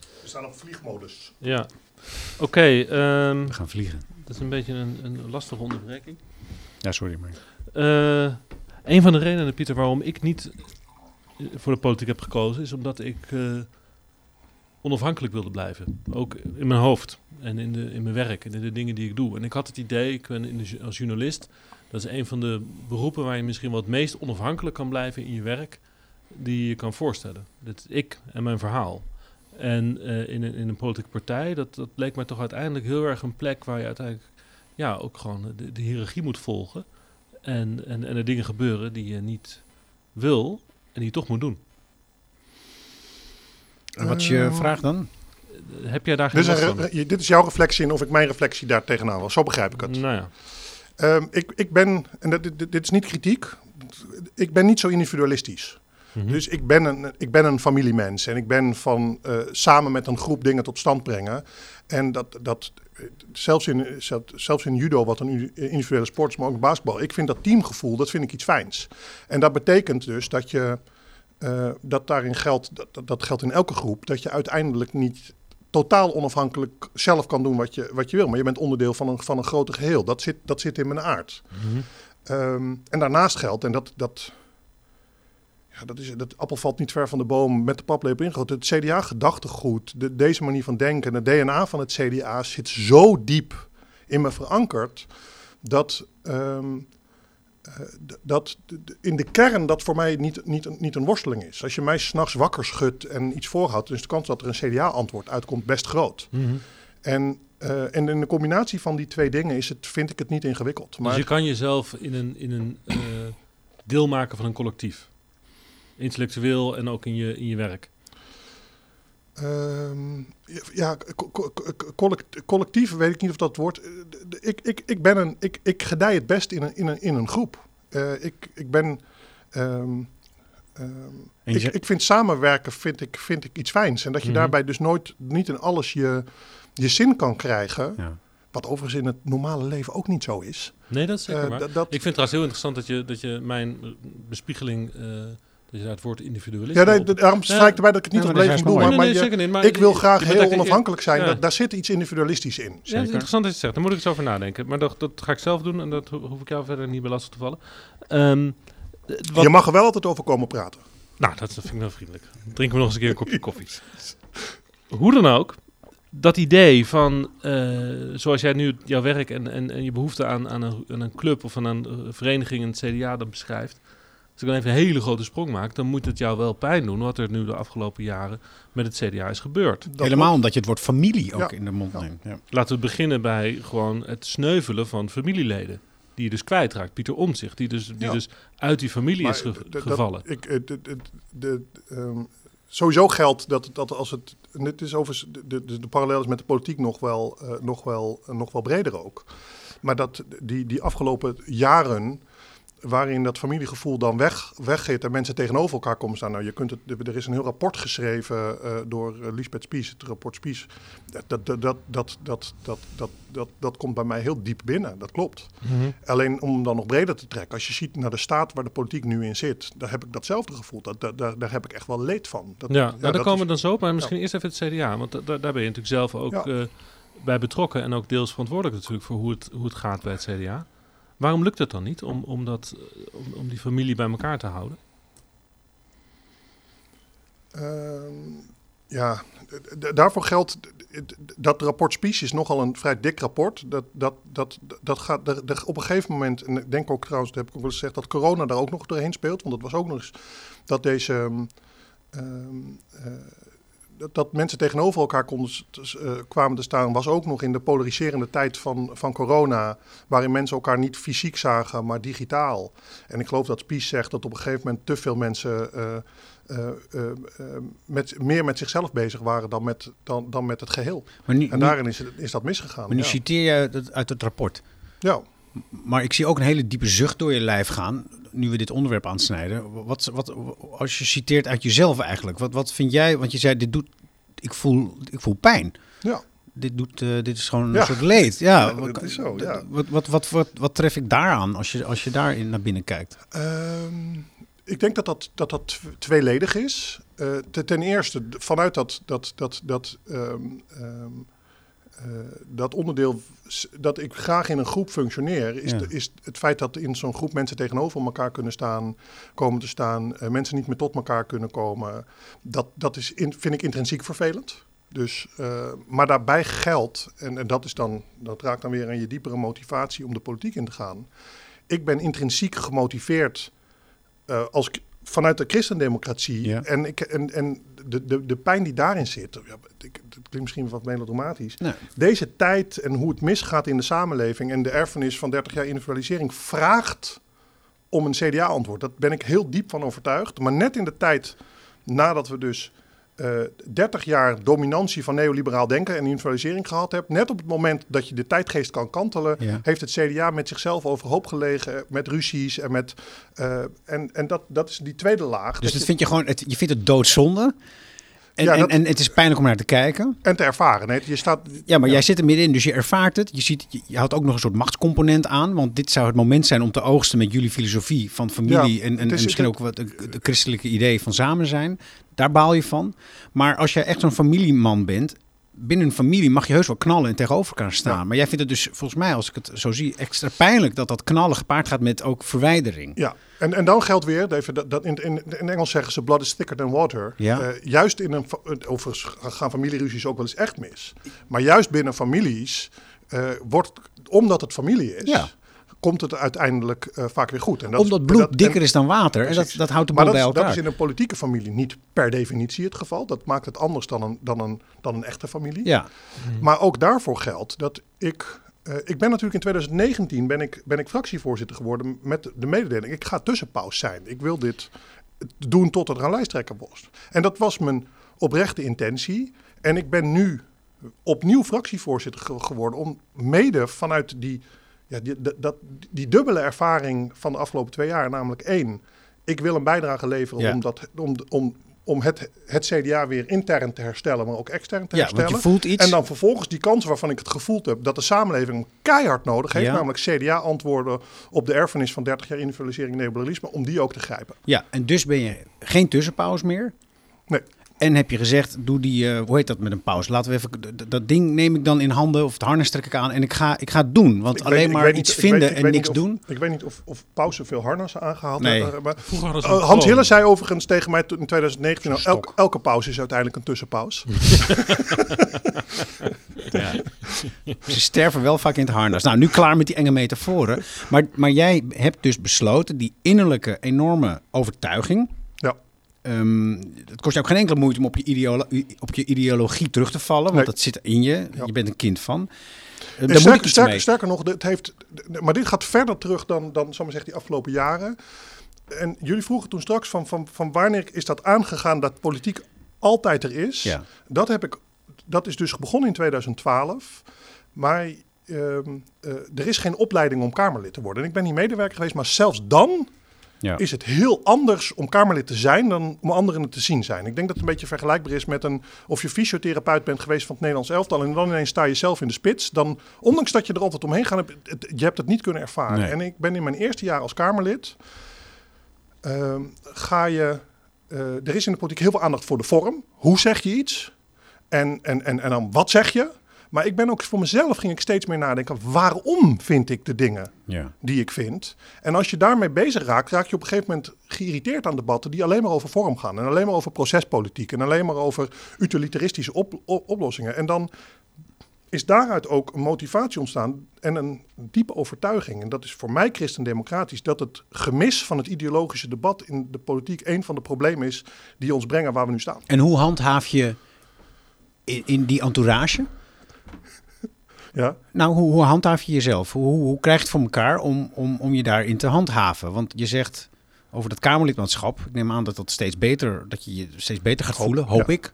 We staan op vliegmodus. Ja. Oké, ehm, we gaan vliegen. dat is een beetje een, een lastige onderbreking. Ja, sorry, maar... Eh, een van de redenen, Pieter, waarom ik niet eh, voor de politiek heb gekozen, is omdat ik eh, onafhankelijk wilde blijven. Ook in mijn hoofd en in, de, in mijn werk en in de dingen die ik doe. En ik had het idee, ik ben in als journalist, dat is een van de beroepen waar je misschien het meest onafhankelijk kan blijven in je werk, die je kan voorstellen. Dat is ik en mijn verhaal. En eh, in, een, in een politieke partij, dat, dat leek mij toch uiteindelijk heel erg een plek waar je uiteindelijk ja, ook gewoon de, de hiërarchie moet volgen. En, en, en er dingen gebeuren die je niet wil en die je toch moet doen. En wat is je Ehm, vraag dan? Eh, Heb jij daar geen Dit is, last een van? dit is jouw reflectie in of ik mijn reflectie daar tegenaan was. Zo begrijp ik het. Nou ja. Ehm, ik, ik ben, en dat, dit, dit is niet kritiek, ik ben niet zo individualistisch. Mhm. Dus ik ben, een, ik ben een familiemens en ik ben van eh, samen met een groep dingen tot stand brengen. En dat, dat eh, zelfs, in, zelf- zelfs in judo, wat een individuele sport is, maar ook basketbal. Ik vind dat teamgevoel, dat vind ik iets fijns. En dat betekent dus dat je, eh, dat daarin geldt, dat, dat, geldt in elke groep, dat je uiteindelijk niet totaal onafhankelijk zelf kan doen wat je, wat je wil. Maar je bent onderdeel van een, van een groter geheel. Dat zit, dat zit in mijn aard. Mhm. Ehm, en daarnaast geldt, en dat, dat, ja, dat, is, dat appel valt niet ver van de boom met de paplepel ingegoten. Het CDA-gedachtegoed, de, deze manier van denken, het DNA van het CDA zit zo diep in me verankerd dat, ehm, eh, dat d- d- in de kern dat voor mij niet, niet, een- niet een worsteling is. Als je mij s'nachts wakker schudt en iets voorhoudt, dan is de kans dat er een CDA-antwoord uitkomt best groot. Mhm. En, eh, en in de combinatie van die twee dingen is het, vind ik het niet ingewikkeld. Maar Dus je kan jezelf in een, in een eh, deel maken van een collectief. Intellectueel en ook in je, in je werk. Ehm, ja, co- co- co- collect- collectief weet ik niet of dat woord. eh, Ik, ik, ik, ben een, ik, ik gedij het best in een, in een, in een groep. Eh, ik, ik ben. En je ik, ik vind samenwerken vind ik, vind ik iets fijns. En dat je Mhm. daarbij dus nooit niet in alles je, je zin kan krijgen. Ja. Wat overigens in het normale leven ook niet zo is. Nee, dat is zeker Eh, waar. Ik vind het trouwens heel interessant dat je, dat je mijn bespiegeling, dat je daar het woord individualist Ja, nee, op- daarom sta ik erbij dat ik het niet Ja, als maar dat is beleving doe. mooi. Maar, ik wil graag heel onafhankelijk zijn. Daar, zit iets individualistisch in. Ja, is interessant dat je het zegt. Daar moet ik eens over nadenken. Maar dat, dat ga ik zelf doen en dat ho- hoef ik jou verder niet bij lastig te vallen. Ehm, eh, Je mag er wel altijd over komen praten. Nou, dat vind ik wel vriendelijk. Drinken we nog eens een keer een kopje koffie. [LAUGHS] Hoe dan ook, dat idee van, eh, zoals jij nu jouw werk en, en, en je behoefte aan, aan, een, aan een club of aan een eh, vereniging in het CDA dan beschrijft. Als ik dan even een hele grote sprong maak, dan moet het jou wel pijn doen wat er nu de afgelopen jaren met het CDA is gebeurd. Dat Helemaal omdat je het woord familie ook Ja. in de mond neemt. Ja. Laten we beginnen bij gewoon het sneuvelen van familieleden. Die je dus kwijtraakt. Pieter Omtzigt, die dus, die Ja. dus uit die familie is ge- gevallen. ik, eh, de, ehm, sowieso geldt dat, dat als het. En dit is overigens. De, de, de parallel is met de politiek nog wel, eh, nog wel, nog wel breder ook. Maar dat die, die afgelopen jaren. Waarin dat familiegevoel dan weg, weggeeft en mensen tegenover elkaar komen staan. Nou, je kunt het, er is een heel rapport geschreven eh, door eh, Lisbeth Spies, het rapport Spies. Dat, dat, dat, dat, dat, dat, dat, dat, dat, komt bij mij heel diep binnen, dat klopt. Mhm. Alleen om hem dan nog breder te trekken. Als je ziet naar de staat waar de politiek nu in zit, daar heb ik datzelfde gevoel. Dat, dat, daar, daar heb ik echt wel leed van. Dat, Ja, nou, daar komen we dan zo op. Maar misschien eerst even het CDA. Want da- da- daar ben je natuurlijk zelf ook Ja. eh, bij betrokken. En ook deels verantwoordelijk natuurlijk voor hoe het, hoe het gaat bij het CDA. Waarom lukt het dan niet om, om, dat, om, die familie bij elkaar te houden? Ehm, ja, daarvoor geldt dat rapport Spies is nogal een vrij dik rapport. Dat, dat, dat, dat gaat op een gegeven moment, en ik denk ook trouwens, dat heb ik ook wel gezegd, dat corona daar ook nog doorheen speelt. Want het was ook nog eens dat deze. ehm, ehm, eh, dat, mensen tegenover elkaar konden, eh, kwamen te staan, was ook nog in de polariserende tijd van, van corona, waarin mensen elkaar niet fysiek zagen, maar digitaal. En ik geloof dat Spies zegt dat op een gegeven moment te veel mensen eh, eh, met, meer met zichzelf bezig waren dan met, dan, dan met het geheel. Maar nu, En daarin is, is dat misgegaan. maar nu ja. citeer je uit het rapport. ja. Maar ik zie ook een hele diepe zucht door je lijf gaan, nu we dit onderwerp aansnijden. Wat, wat, als je citeert uit jezelf eigenlijk, wat, wat vind jij, want je zei, dit doet, ik voel, ik voel pijn. Ja. Dit, doet, eh, dit is gewoon een Ja. soort leed. Ja, dat is zo, ja. Wat, wat, wat, wat, wat tref ik daaraan als je, als je daar in naar binnen kijkt? Ehm, ik denk dat dat, dat, dat tw- tweeledig is. Eh, te- ten eerste, vanuit dat, dat, dat, dat, ehm, ehm, eh, dat onderdeel dat ik graag in een groep functioneer, is, Ja. de- is het feit dat in zo'n groep mensen tegenover elkaar kunnen staan, komen te staan, eh, mensen niet meer tot elkaar kunnen komen. Dat, dat is in, vind ik intrinsiek vervelend. Dus, eh, maar daarbij geldt, en, en dat is dan, dat raakt dan weer aan je diepere motivatie om de politiek in te gaan. Ik ben intrinsiek gemotiveerd als, k- vanuit de christendemocratie. Ja. En, ik, en, en de, de, de pijn die daarin zit, ja, ik, het klinkt misschien wat melodramatisch. Nee. Deze tijd en hoe het misgaat in de samenleving en de erfenis van 30 jaar individualisering vraagt om een CDA-antwoord. Dat ben ik heel diep van overtuigd. Maar net in de tijd nadat we dus 30 jaar dominantie van neoliberaal denken en individualisering gehad hebben, net op het moment dat je de tijdgeest kan kantelen, Ja. heeft het CDA met zichzelf overhoop gelegen, met ruzies en met. eh, en en dat, dat is die tweede laag. Dus dat je- vind je gewoon, het, je vindt het doodzonde. En, Ja, en, dat- en het is pijnlijk om naar te kijken. En te ervaren. Nee, je staat, Ja, maar jij zit er middenin, dus je ervaart het. Je, ziet, je, je houdt ook nog een soort machtscomponent aan. Want dit zou het moment zijn om te oogsten met jullie filosofie van familie. Ja, en, en, is- en misschien het- ook wat de, de christelijke idee van samen zijn. Daar baal je van. Maar als jij echt zo'n familieman bent. Binnen een familie mag je heus wel knallen en tegenover elkaar staan. Ja. Maar jij vindt het dus, volgens mij, als ik het zo zie, extra pijnlijk dat dat knallen gepaard gaat met ook verwijdering. Ja, en, en dan geldt weer, even, dat, dat in, in, in Engels zeggen ze blood is thicker than water. Ja. Eh, juist in een, overigens gaan familieruzies ook wel eens echt mis. Maar juist binnen families eh, wordt, omdat het familie is, Ja. Komt het uiteindelijk eh, vaak weer goed. En dat Omdat bloed dat- en- dikker is dan water. En dat, dat houdt de maar boel dat, bij is- dat elkaar. is in een politieke familie niet per definitie het geval. Dat maakt het anders dan een, dan een, dan een echte familie. Ja, Maar ook daarvoor geldt dat ik. eh, ik ben natuurlijk in 2019 ben ik, ben ik fractievoorzitter geworden met de mededeling. Ik ga tussenpaus zijn. Ik wil dit doen tot er een lijsttrekker was. En dat was mijn oprechte intentie. En ik ben nu opnieuw fractievoorzitter ge- geworden om mede vanuit die, ja, die, dat- die dubbele ervaring van de afgelopen twee jaar, namelijk één, ik wil een bijdrage leveren Ja. om, dat, om, om om het, het CDA weer intern te herstellen, maar ook extern te Ja, want herstellen. je voelt iets. En dan vervolgens die kansen waarvan ik het gevoeld heb dat de samenleving keihard nodig heeft, Ja. namelijk CDA-antwoorden op de erfenis van 30 jaar individualisering en neoliberalisme, om die ook te grijpen. Ja, en dus ben je geen tussenpauze meer. Nee. En heb je gezegd, doe die, eh, hoe heet dat met een pauze? Laten we even, dat ding neem ik dan in handen of het harnas trek ik aan en ik ga, ik ga het doen. Want Ik alleen weet- maar niet- iets ik weet- vinden ik en niks of- doen. Ik weet niet of, of pauze veel harnassen aangehaald Nee. Maar, eh, Hans kroon. Hille zei overigens tegen mij in 2019, nou, elke, elke pauze is uiteindelijk een tussenpauze. [LAUGHS] Ja. Ze sterven wel vaak in het harnas. Nou, nu klaar met die enge metaforen. Maar, maar jij hebt dus besloten die innerlijke enorme overtuiging. Ehm, het kost je ook geen enkele moeite om op je, ideolo- op je ideologie terug te vallen. Want Nee. dat zit in je. Ja. Je bent een kind van. Eh, En daar moet ik sterker, iets sterker, nog, het heeft, maar dit gaat verder terug dan, dan maar zeggen, die afgelopen jaren. En jullie vroegen toen straks van, van, van wanneer is dat aangegaan dat politiek altijd er is. Ja. Dat, heb ik, dat is dus begonnen in 2012. Maar ehm, eh, er is geen opleiding om Kamerlid te worden. En ik ben hier medewerker geweest, maar zelfs dan Ja. is het heel anders om Kamerlid te zijn dan om anderen het te zien zijn. Ik denk dat het een beetje vergelijkbaar is met een, of je fysiotherapeut bent geweest van het Nederlands elftal en dan ineens sta je zelf in de spits. Dan, ondanks dat je er altijd omheen gaat, je hebt het niet kunnen ervaren. Nee. En ik ben in mijn eerste jaar als Kamerlid, ehm, ga je, eh, er is in de politiek heel veel aandacht voor de vorm. Hoe zeg je iets? En, en, en, en dan wat zeg je? Maar ik ben ook voor mezelf ging ik steeds meer nadenken, waarom vind ik de dingen Ja. die ik vind. En als je daarmee bezig raakt, raak je op een gegeven moment geïrriteerd aan debatten die alleen maar over vorm gaan. En alleen maar over procespolitiek. En alleen maar over utilitaristische op- op- oplossingen. En dan is daaruit ook een motivatie ontstaan en een diepe overtuiging. En dat is voor mij christendemocratisch. Dat het gemis van het ideologische debat in de politiek een van de problemen is die ons brengen waar we nu staan. En hoe handhaaf je in, in die entourage? Ja? Nou, hoe, hoe handhaaf je jezelf? Hoe, hoe, krijg je het voor elkaar om, om, om je daarin te handhaven? Want je zegt over dat Kamerlidmaatschap. Ik neem aan dat dat steeds beter, dat je je steeds beter gaat Hoop, voelen, hoop ja. ik.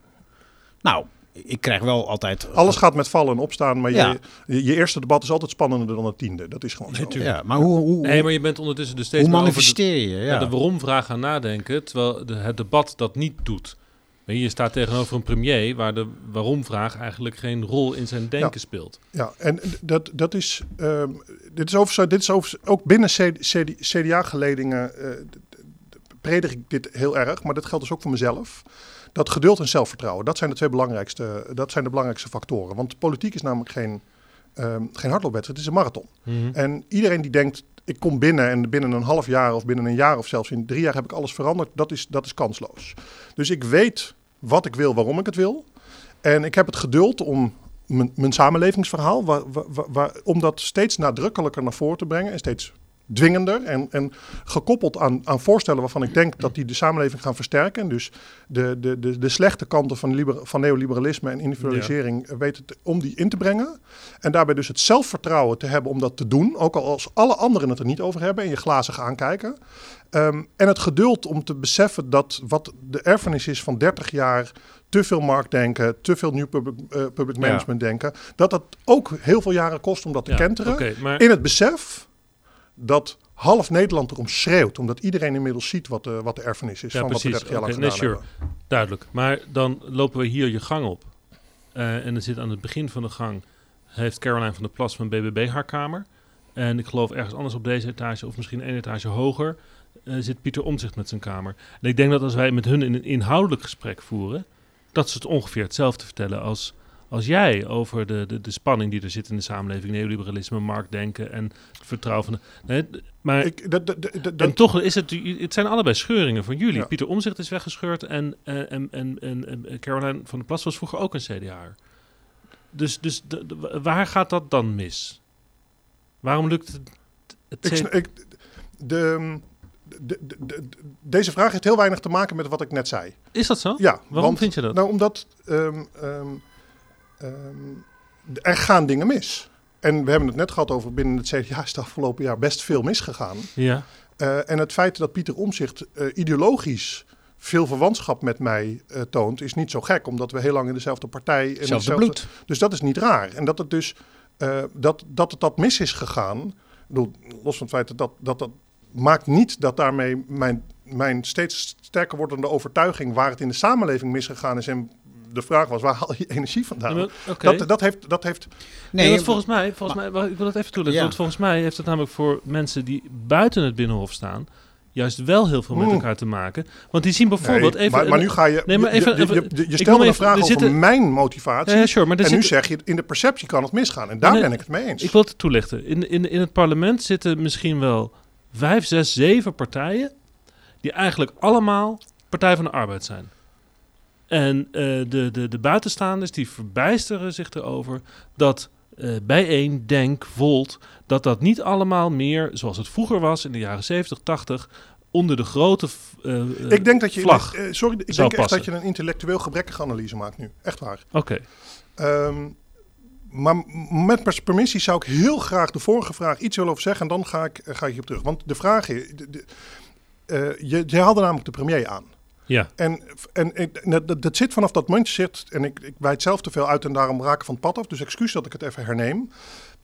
Nou, ik krijg wel altijd. Alles gaat met vallen en opstaan, maar Ja. je, je, eerste debat is altijd spannender dan het tiende. Dat is gewoon zo. Ja, maar hoe, hoe, Nee, maar je bent ondertussen dus steeds hoe meer over de- manifesteer je? Ja. de waarom-vraag gaan nadenken, terwijl de, het debat dat niet doet. Je staat tegenover een premier waar de waarom-vraag eigenlijk geen rol in zijn denken speelt. Ja, en dat, dat is, ehm, dit is, over, dit is over, ook binnen CDA-geledingen eh, predik ik dit heel erg, maar dat geldt dus ook voor mezelf. Dat geduld en zelfvertrouwen, dat zijn de twee belangrijkste, dat zijn de belangrijkste factoren. Want politiek is namelijk geen, ehm, geen hardloopwedstrijd, het is een marathon. En iedereen die denkt, ik kom binnen en binnen een half jaar of binnen een jaar of zelfs in drie jaar heb ik alles veranderd, dat is, dat is kansloos. Dus ik weet wat ik wil, waarom ik het wil. En ik heb het geduld om mijn, mijn samenlevingsverhaal, waar, waar, om dat steeds nadrukkelijker naar voren te brengen en steeds dwingender en, en gekoppeld aan, aan voorstellen waarvan ik denk dat die de samenleving gaan versterken. En dus de, de, de, de slechte kanten van, liber, van neoliberalisme en individualisering weten te- om die in te brengen. En daarbij dus het zelfvertrouwen te hebben om dat te doen, ook al als alle anderen het er niet over hebben en je glazig aankijken. Ehm, en het geduld om te beseffen dat wat de erfenis is van 30 jaar te veel marktdenken, te veel nieuw public, eh, public Ja. management denken, dat dat ook heel veel jaren kost om dat te Ja, kenteren. maar In het besef dat half Nederland erom schreeuwt, omdat iedereen inmiddels ziet wat de, wat de erfenis is Ja, van wat we precies. 30 jaar lang Oké, gedaan nee, sure. hebben. duidelijk. Maar dan lopen we hier je gang op. Eh, en er zit aan het begin van de gang, heeft Caroline van der Plas van BBB haar kamer. En ik geloof ergens anders op deze etage, of misschien één etage hoger, eh, zit Pieter Omzicht met zijn kamer. En ik denk dat als wij met hun in een inhoudelijk gesprek voeren, dat ze het ongeveer hetzelfde vertellen als, als jij over de, de, de spanning die er zit in de samenleving, neoliberalisme, marktdenken en het vertrouwen van de. Nee, maar Ik, dat, dat, dat, dat- en toch is het, het zijn allebei scheuringen van jullie. Ja. Pieter Omzicht is weggescheurd en, eh, en, en, en, en Caroline van der Plas was vroeger ook een CDA'er. Dus, dus de- de- waar gaat dat dan mis? Waarom lukt het? het ik, ik, de, de, de- de- deze vraag heeft heel weinig te maken met wat ik net zei. is dat zo? Ja, Waarom want- vind je dat? Nou, omdat ehm, ehm, ehm, er gaan dingen mis. En we hebben het net gehad over binnen het CDA is het afgelopen jaar best veel misgegaan. ja. Eh, en het feit dat Pieter Omzicht ideologisch veel verwantschap met mij eh, toont, is niet zo gek, omdat we heel lang in dezelfde partij. Hetzelfde dezelfde- bloed. Dus dat is niet raar. En dat het dus eh, dat, dat het dat mis is gegaan, ik bedoel, los van het feit dat dat, dat dat maakt niet dat daarmee mijn mijn steeds sterker wordende overtuiging waar het in de samenleving misgegaan is. En de vraag was, waar haal je energie vandaan? Ja, dat, dat, heeft, dat heeft Nee, want volgens mij, volgens mij, ik wil dat even toelichten. Ja. Want volgens mij heeft het namelijk voor mensen die buiten het Binnenhof staan, juist wel heel veel met Oeh. elkaar te maken. Want die zien bijvoorbeeld Nee, even. maar, maar nu ga je. Nee, maar je- even- je, je, je, ik wil stelde maar een vraag er over zitten- mijn motivatie. Ja, ja, sure, maar en nu zitten- zeg je, in de perceptie kan het misgaan. En daar Nee, ben ik het mee eens. Ik wil het toelichten. In, in, in het parlement zitten misschien wel vijf, zes, zeven partijen die eigenlijk allemaal Partij van de Arbeid zijn. En eh, de, de, de buitenstaanders die verbijsteren zich erover dat eh bijeen, Denk, Volt, dat dat niet allemaal meer zoals het vroeger was in de jaren 70, 80 onder de grote eh, ik denk dat je. vlag. sorry, ik denk echt passen. dat je een intellectueel gebrekkige analyse maakt nu. Echt waar. Oké, Ehm, maar met permissie zou ik heel graag de vorige vraag iets willen over zeggen. En dan ga ik, eh, ga ik hierop terug. Want de vraag is. de- de- eh, je, je haalde namelijk de premier aan. ja. En, en, ik- dat, zit vanaf dat moment zit. En ik, ik wijd zelf te veel uit en daarom raken van het pad af. Dus excuus dat ik het even herneem.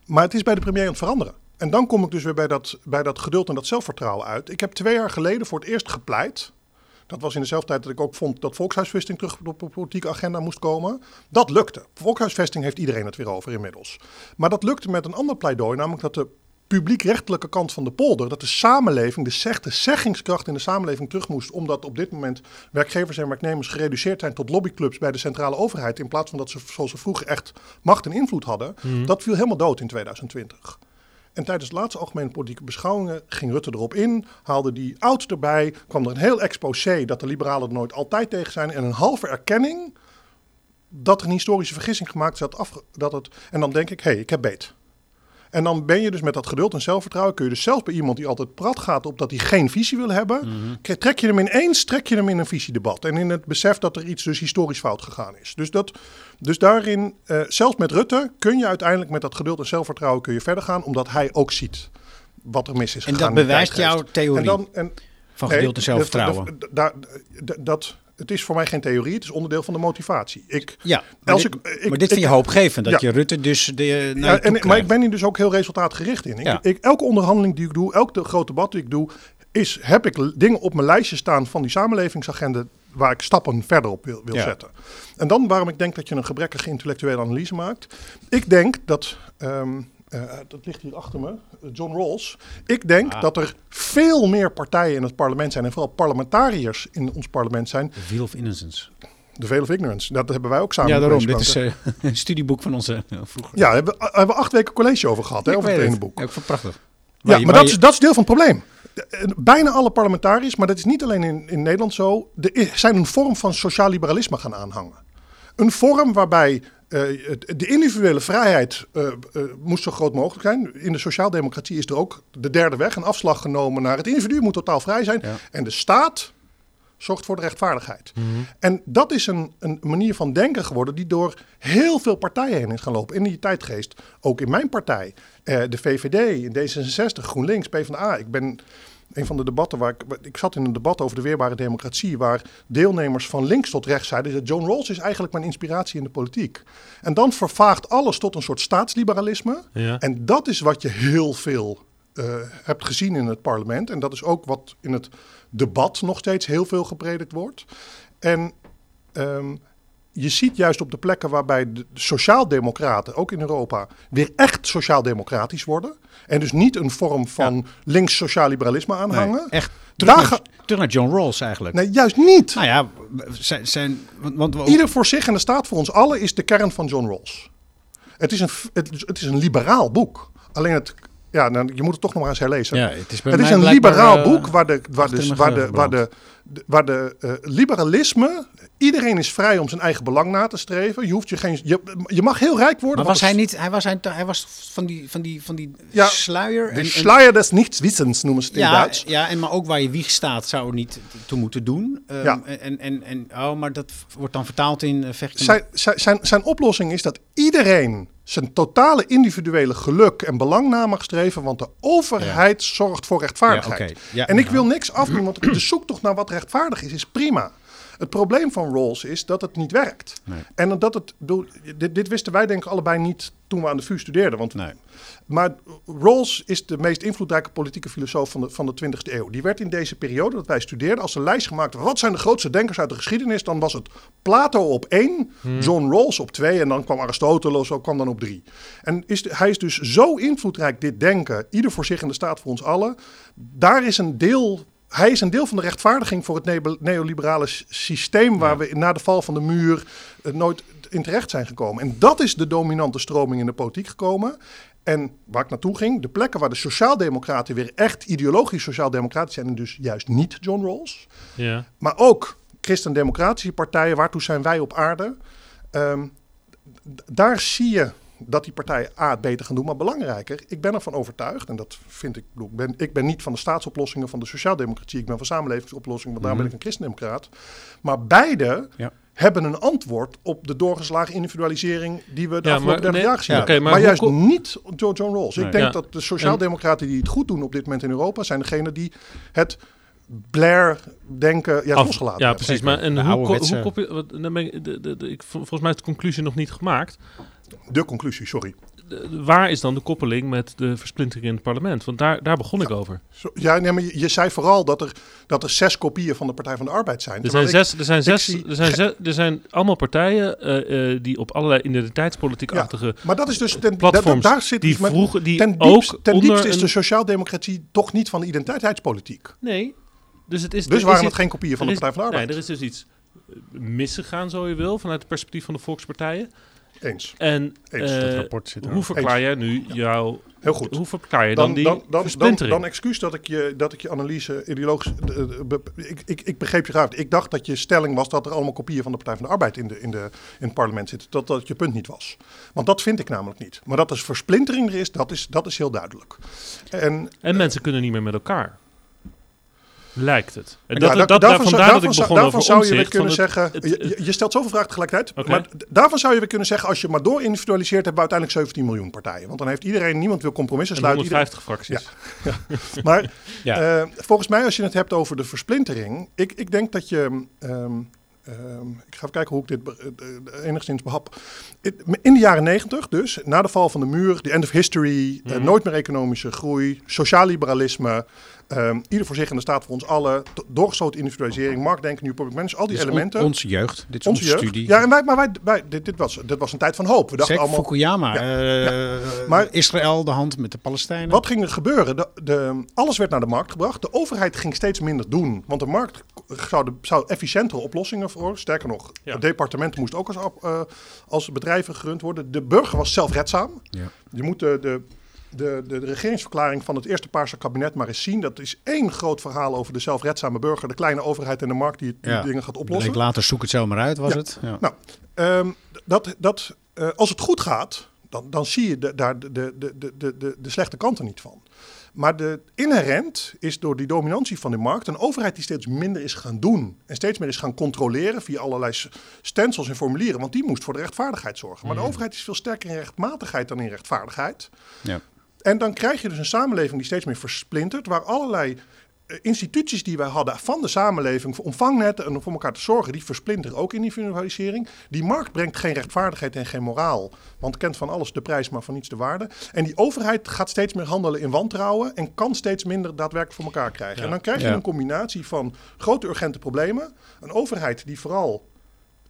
Maar het is bij de premier aan het veranderen. En dan kom ik dus weer bij dat, bij dat geduld en dat zelfvertrouwen uit. Ik heb twee jaar geleden voor het eerst gepleit. Dat was in dezelfde tijd dat ik ook vond dat volkshuisvesting terug op de politieke agenda moest komen. Dat lukte. Volkshuisvesting heeft iedereen het weer over inmiddels. Maar dat lukte met een ander pleidooi, namelijk dat de publiek-rechtelijke kant van de polder, dat de samenleving, de, zeg, de zeggingskracht in de samenleving terug moest, omdat op dit moment werkgevers en werknemers gereduceerd zijn tot lobbyclubs bij de centrale overheid, in plaats van dat ze zoals ze vroeger echt macht en invloed hadden. Dat viel helemaal dood in 2020. En tijdens de laatste algemene politieke beschouwingen ging Rutte erop in, haalde die oud erbij, kwam er een heel exposé dat de liberalen er nooit altijd tegen zijn en een halve erkenning dat er een historische vergissing gemaakt is. Dat, afge- dat het, en dan denk ik, hé, hey, ik heb beet. En dan ben je dus met dat geduld en zelfvertrouwen, kun je dus zelfs bij iemand die altijd prat gaat op dat hij geen visie wil hebben, ke- trek je hem ineens, trek je hem in een visiedebat. En in het besef dat er iets dus historisch fout gegaan is. Dus, dat, dus daarin, eh, zelfs met Rutte, kun je uiteindelijk met dat geduld en zelfvertrouwen kun je verder gaan, omdat hij ook ziet wat er mis is En gegaan. dat bewijst jouw theorie En dan, en, van geduld en zelfvertrouwen. dat- Het is voor mij geen theorie, het is onderdeel van de motivatie. Ik, Ja, maar als dit, ik- ik- maar dit vind je hoopgevend, dat Ja. je Rutte dus de, naar ja, en, maar ik ben hier dus ook heel resultaatgericht in. Ik, Ja. ik, elke onderhandeling die ik doe, elk grote debat die ik doe, is, heb ik dingen op mijn lijstje staan van die samenlevingsagenda waar ik stappen verder op wil, wil Ja. zetten. En dan waarom ik denk dat je een gebrekkige intellectuele analyse maakt. Ik denk dat, ehm, eh, dat ligt hier achter me, John Rawls. Ik denk Ah. dat er veel meer partijen in het parlement zijn en vooral parlementariërs in ons parlement zijn. The Wheel of Innocence. The Veil of Ignorance, dat hebben wij ook samen Ja, daarom. Dit is eh, [LAUGHS] een studieboek van onze eh, vroeger. Ja, hebben, we- hebben we acht weken college over gehad, hè, over het ene boek. Ja, ik vond het prachtig. Ja, je- maar dat je- is, dat is deel van het probleem. Eh, Bijna alle parlementariërs, maar dat is niet alleen in, in Nederland zo, de, zijn een vorm van sociaal liberalisme gaan aanhangen. Een vorm waarbij eh, de individuele vrijheid eh, moest zo groot mogelijk zijn. In de sociaaldemocratie is er ook de derde weg, een afslag genomen naar het individu moet totaal vrij zijn. Ja. En de staat zorgt voor de rechtvaardigheid. En dat is een, een manier van denken geworden die door heel veel partijen heen is gaan lopen. In die tijdgeest, ook in mijn partij, eh, de VVD, in D66, GroenLinks, PvdA. Ik ben een van de debatten waar ik, ik zat in een debat over de weerbare democratie, waar deelnemers van links tot rechts zeiden dat John Rawls is eigenlijk mijn inspiratie in de politiek. En dan vervaagt alles tot een soort staatsliberalisme. Ja. En dat is wat je heel veel eh, hebt gezien in het parlement. En dat is ook wat in het debat nog steeds heel veel gepredikt wordt. En ehm, je ziet juist op de plekken waarbij de sociaaldemocraten, ook in Europa, weer echt sociaaldemocratisch worden. En dus niet een vorm van links sociaal liberalisme aanhangen. Nee, echt terug, Daar naar, terug naar John Rawls eigenlijk. Nee, juist niet. Nou ja, zijn, zijn, want, want Ieder voor zich en de staat voor ons allen is de kern van John Rawls. Het is een, het is een liberaal boek. Alleen het, ja, nou, je moet het toch nog maar eens herlezen. ja, het is, bij Het is mij een liberaal eh, boek waar de, waar in de, waar de, waar de, waar de liberalisme, iedereen is vrij om zijn eigen belang na te streven. Je, hoeft je, geen, je, je mag heel rijk worden. Maar was hij het- niet, hij was, hij, hij was van die, van die, van die Ja, sluier. De en- Schleier des Nichtwissens noemen ze het in ja, Duits. ja, en maar ook waar je wieg staat zou er niet toe moeten doen. Ehm, Ja. en, en, en, oh, maar dat wordt dan vertaald in eh, vechten. Zijn, zijn, zijn, zijn oplossing is dat iedereen zijn totale individuele geluk en belang na mag streven, want de overheid zorgt voor rechtvaardigheid. Ja, oké. Ja, en ik ja. wil niks afdoen, want de zoektocht naar wat rechtvaardig is, is prima. Het probleem van Rawls is dat het niet werkt. Nee. En dat het, dit, dit wisten wij denk ik allebei niet toen we aan de VU studeerden. Want Nee. maar Rawls is de meest invloedrijke politieke filosoof van de, van de 20e eeuw. Die werd in deze periode dat wij studeerden als een lijst gemaakt. Wat zijn de grootste denkers uit de geschiedenis? Dan was het Plato op één, John Rawls op twee en dan kwam Aristoteles ook kwam dan op drie. En is, de- hij is dus zo invloedrijk dit denken, ieder voor zich in de staat voor ons allen. Daar is een deel hij is een deel van de rechtvaardiging voor het neo- neoliberale systeem waar we na de val van de muur eh, nooit in terecht zijn gekomen. En dat is de dominante stroming in de politiek gekomen. En waar ik naartoe ging, de plekken waar de sociaaldemocraten weer echt ideologisch sociaaldemocratisch zijn en dus juist niet John Rawls. Ja. Maar ook christendemocratische partijen, waartoe zijn wij op aarde? Ehm, daar zie je dat die partijen A, het beter gaan doen, maar belangrijker, ik ben ervan overtuigd, en dat vind ik, ik ben, ik ben niet van de staatsoplossingen van de sociaaldemocratie, ik ben van samenlevingsoplossingen, want daar ben ik een christendemocraat. Maar beide Ja. hebben een antwoord op de doorgeslagen individualisering die we de Ja, afgelopen maar 30 nee, jaar gezien ja, maar maar juist niet John, John Rawls. Nee. Ik denk Ja. dat de sociaaldemocraten die het goed doen op dit moment in Europa, zijn degenen die het Blair-denken ja, Af- losgelaten ja, hebben. precies. Maar en De hoe, hoe kop je, wat, dan ben ik, de, de, de- ik, vol- volgens mij is de conclusie nog niet gemaakt. De conclusie, sorry. De- waar is dan de koppeling met de versplintering in het parlement? Want daar, daar begon ik over. Zo- Ja, nee, maar je, je zei vooral dat er, dat er zes kopieën van de Partij van de Arbeid zijn. Er zijn, ik- zes, er, zijn zes, zie er, zijn zes, er zijn allemaal partijen eh, eh, die op allerlei identiteitspolitiek-achtige Maar dat is dus ten, platforms da- daar zit die met- die ten ook diepste, ten diepste is een- de sociaaldemocratie toch niet van de identiteitspolitiek. Nee, dus het is... Dus waren is het geen kopieën van de Partij van de Arbeid. Nee, er is dus iets eh, misgegaan, zo je wil, vanuit het perspectief van de volkspartijen. Eens. En Eens, eh, dat rapport zit hoe verklaar jij nu jouw... Heel goed. Hoe verklaar je dan, Dan, die dan, dan, dan, excuus dat ik je, dat ik je analyse ideologisch... eh, eh, ik, ik, ik begreep je graag. Ik dacht dat je stelling was dat er allemaal kopieën van de Partij van de Arbeid in, de, in, de, in het parlement zitten. Dat dat je punt niet was. Want dat vind ik namelijk niet. Maar dat er versplintering er is, dat is, dat is heel duidelijk. En En mensen kunnen niet meer met elkaar. Lijkt het. En Ja, dat, da- dat, daarvan, zou- dat ik begon daarvan je weer kunnen het- zeggen. het- je, je stelt zoveel vragen tegelijkertijd. Maar daarvan zou je weer kunnen zeggen. Als je maar door individualiseert, hebben we uiteindelijk 17 miljoen partijen. Want dan heeft iedereen, niemand wil compromissen en sluiten. Iedereen- 150 fracties. Maar [LAUGHS] Ja. eh, volgens mij, als je het hebt over de versplintering. Ik, ik denk dat je. ehm, ehm, ik ga even kijken hoe ik dit eh, enigszins behap. In- In de jaren negentig, dus na de val van de muur, de end of history, eh, Mhm. nooit meer economische groei, sociaal liberalisme, ehm, ieder voor zich in de staat voor ons allen, doorgestoten individualisering, marktdenken, new public management, al die Dit is on- elementen. onze jeugd. Dit is onze onze, jeugd. studie. Ja, en wij, maar wij, wij, dit, dit, was, dit was een tijd van hoop. We dachten Zeg, allemaal. Fukuyama. Ja. eh, Maar- Israël de hand met de Palestijnen. Wat ging er gebeuren? De, de, alles werd naar de markt gebracht. De overheid ging steeds minder doen. Want de markt zou, de, zou efficiëntere oplossingen voor. Sterker nog, Ja. het departement moest ook als, eh, als bedrijven gerund worden. De burger was zelfredzaam. Ja. Je moet de, de, de, de, de regeringsverklaring van het eerste Paarse kabinet maar eens zien. Dat is één groot verhaal over de zelfredzame burger. De kleine overheid en de markt die, die Ja. dingen gaat oplossen. Bleek later zoek het zelf maar uit, was Ja. het? Ja. Nou, ehm, dat, dat, eh, als het goed gaat, dan, dan zie je de, daar de, de, de, de, de, slechte kanten niet van. Maar de inherent is door die dominantie van de markt een overheid die steeds minder is gaan doen. En steeds meer is gaan controleren via allerlei stencils en formulieren. Want die moest voor de rechtvaardigheid zorgen. Maar de overheid is veel sterker in rechtmatigheid dan in rechtvaardigheid. Ja. En dan krijg je dus een samenleving die steeds meer versplintert, waar allerlei eh, instituties die wij hadden van de samenleving, voor omvangnetten en om voor elkaar te zorgen, die versplinteren ook in individualisering. Die markt brengt geen rechtvaardigheid en geen moraal, want kent van alles de prijs, maar van niets de waarde. En die overheid gaat steeds meer handelen in wantrouwen en kan steeds minder daadwerkelijk voor elkaar krijgen. Ja. En dan krijg je Ja. een combinatie van grote urgente problemen, een overheid die vooral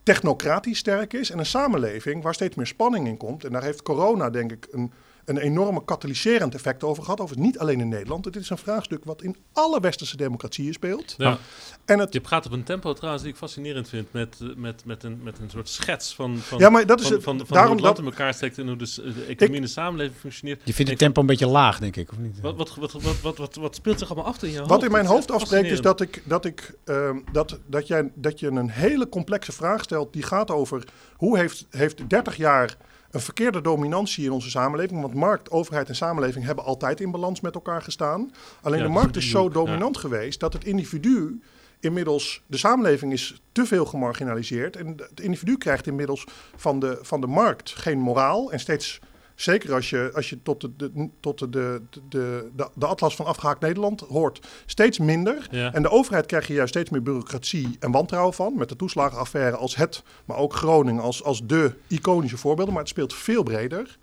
technocratisch sterk is en een samenleving waar steeds meer spanning in komt. En daar heeft corona denk ik een, een enorme katalyserend effect over gehad. Over niet alleen in Nederland. Dit is een vraagstuk wat in alle westerse democratieën speelt. Ja. En het, Je gaat op een tempo trouwens die ik fascinerend vind met, eh, met, met, een, met een soort schets van, van, Ja, maar dat is van, het. van, van Daarom hoe het land dat- in elkaar steekt en hoe de, s- de economie en de samenleving functioneert. Je vindt het Ik- tempo een beetje laag, denk ik, of niet? Wat, wat, wat, wat, wat, wat, wat speelt zich allemaal af in je hoofd? Wat in mijn hoofd afspreekt is dat, ik, dat, ik, ehm, dat, dat, jij, dat je een hele complexe vraag stelt die gaat over hoe heeft, heeft 30 jaar een verkeerde dominantie in onze samenleving. Want markt, overheid en samenleving hebben altijd in balans met elkaar gestaan. Alleen Ja, de markt is zo ja. dominant geweest dat het individu inmiddels, de samenleving is te veel gemarginaliseerd. En het individu krijgt inmiddels van de, van de markt geen moraal en steeds zeker als je, als je tot, de, de, tot de, de, de, de, atlas van afgehaakt Nederland hoort, steeds minder. Ja. En de overheid krijg je juist steeds meer bureaucratie en wantrouwen van. Met de toeslagenaffaire als het, maar ook Groningen als, als de iconische voorbeelden. Maar het speelt veel breder.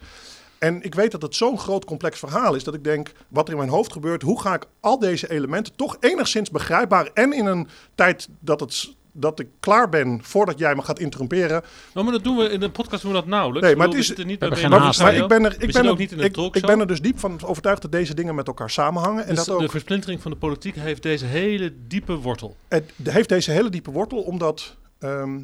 En ik weet dat het zo'n groot complex verhaal is dat ik denk, wat er in mijn hoofd gebeurt, hoe ga ik al deze elementen toch enigszins begrijpbaar en in een tijd dat, het, dat ik klaar ben voordat jij me gaat interromperen. Nou, maar dat doen we in de podcast doen we dat nauwelijks. Nee, maar het is- we zitten niet we bij hebben geen BNR haast, maar ik ben er, We ik ben ook er, niet in ik, ben er dus diep van overtuigd dat deze dingen met elkaar samenhangen. En Dus dat ook, de versplintering van de politiek heeft deze hele diepe wortel. Het heeft deze hele diepe wortel omdat ehm,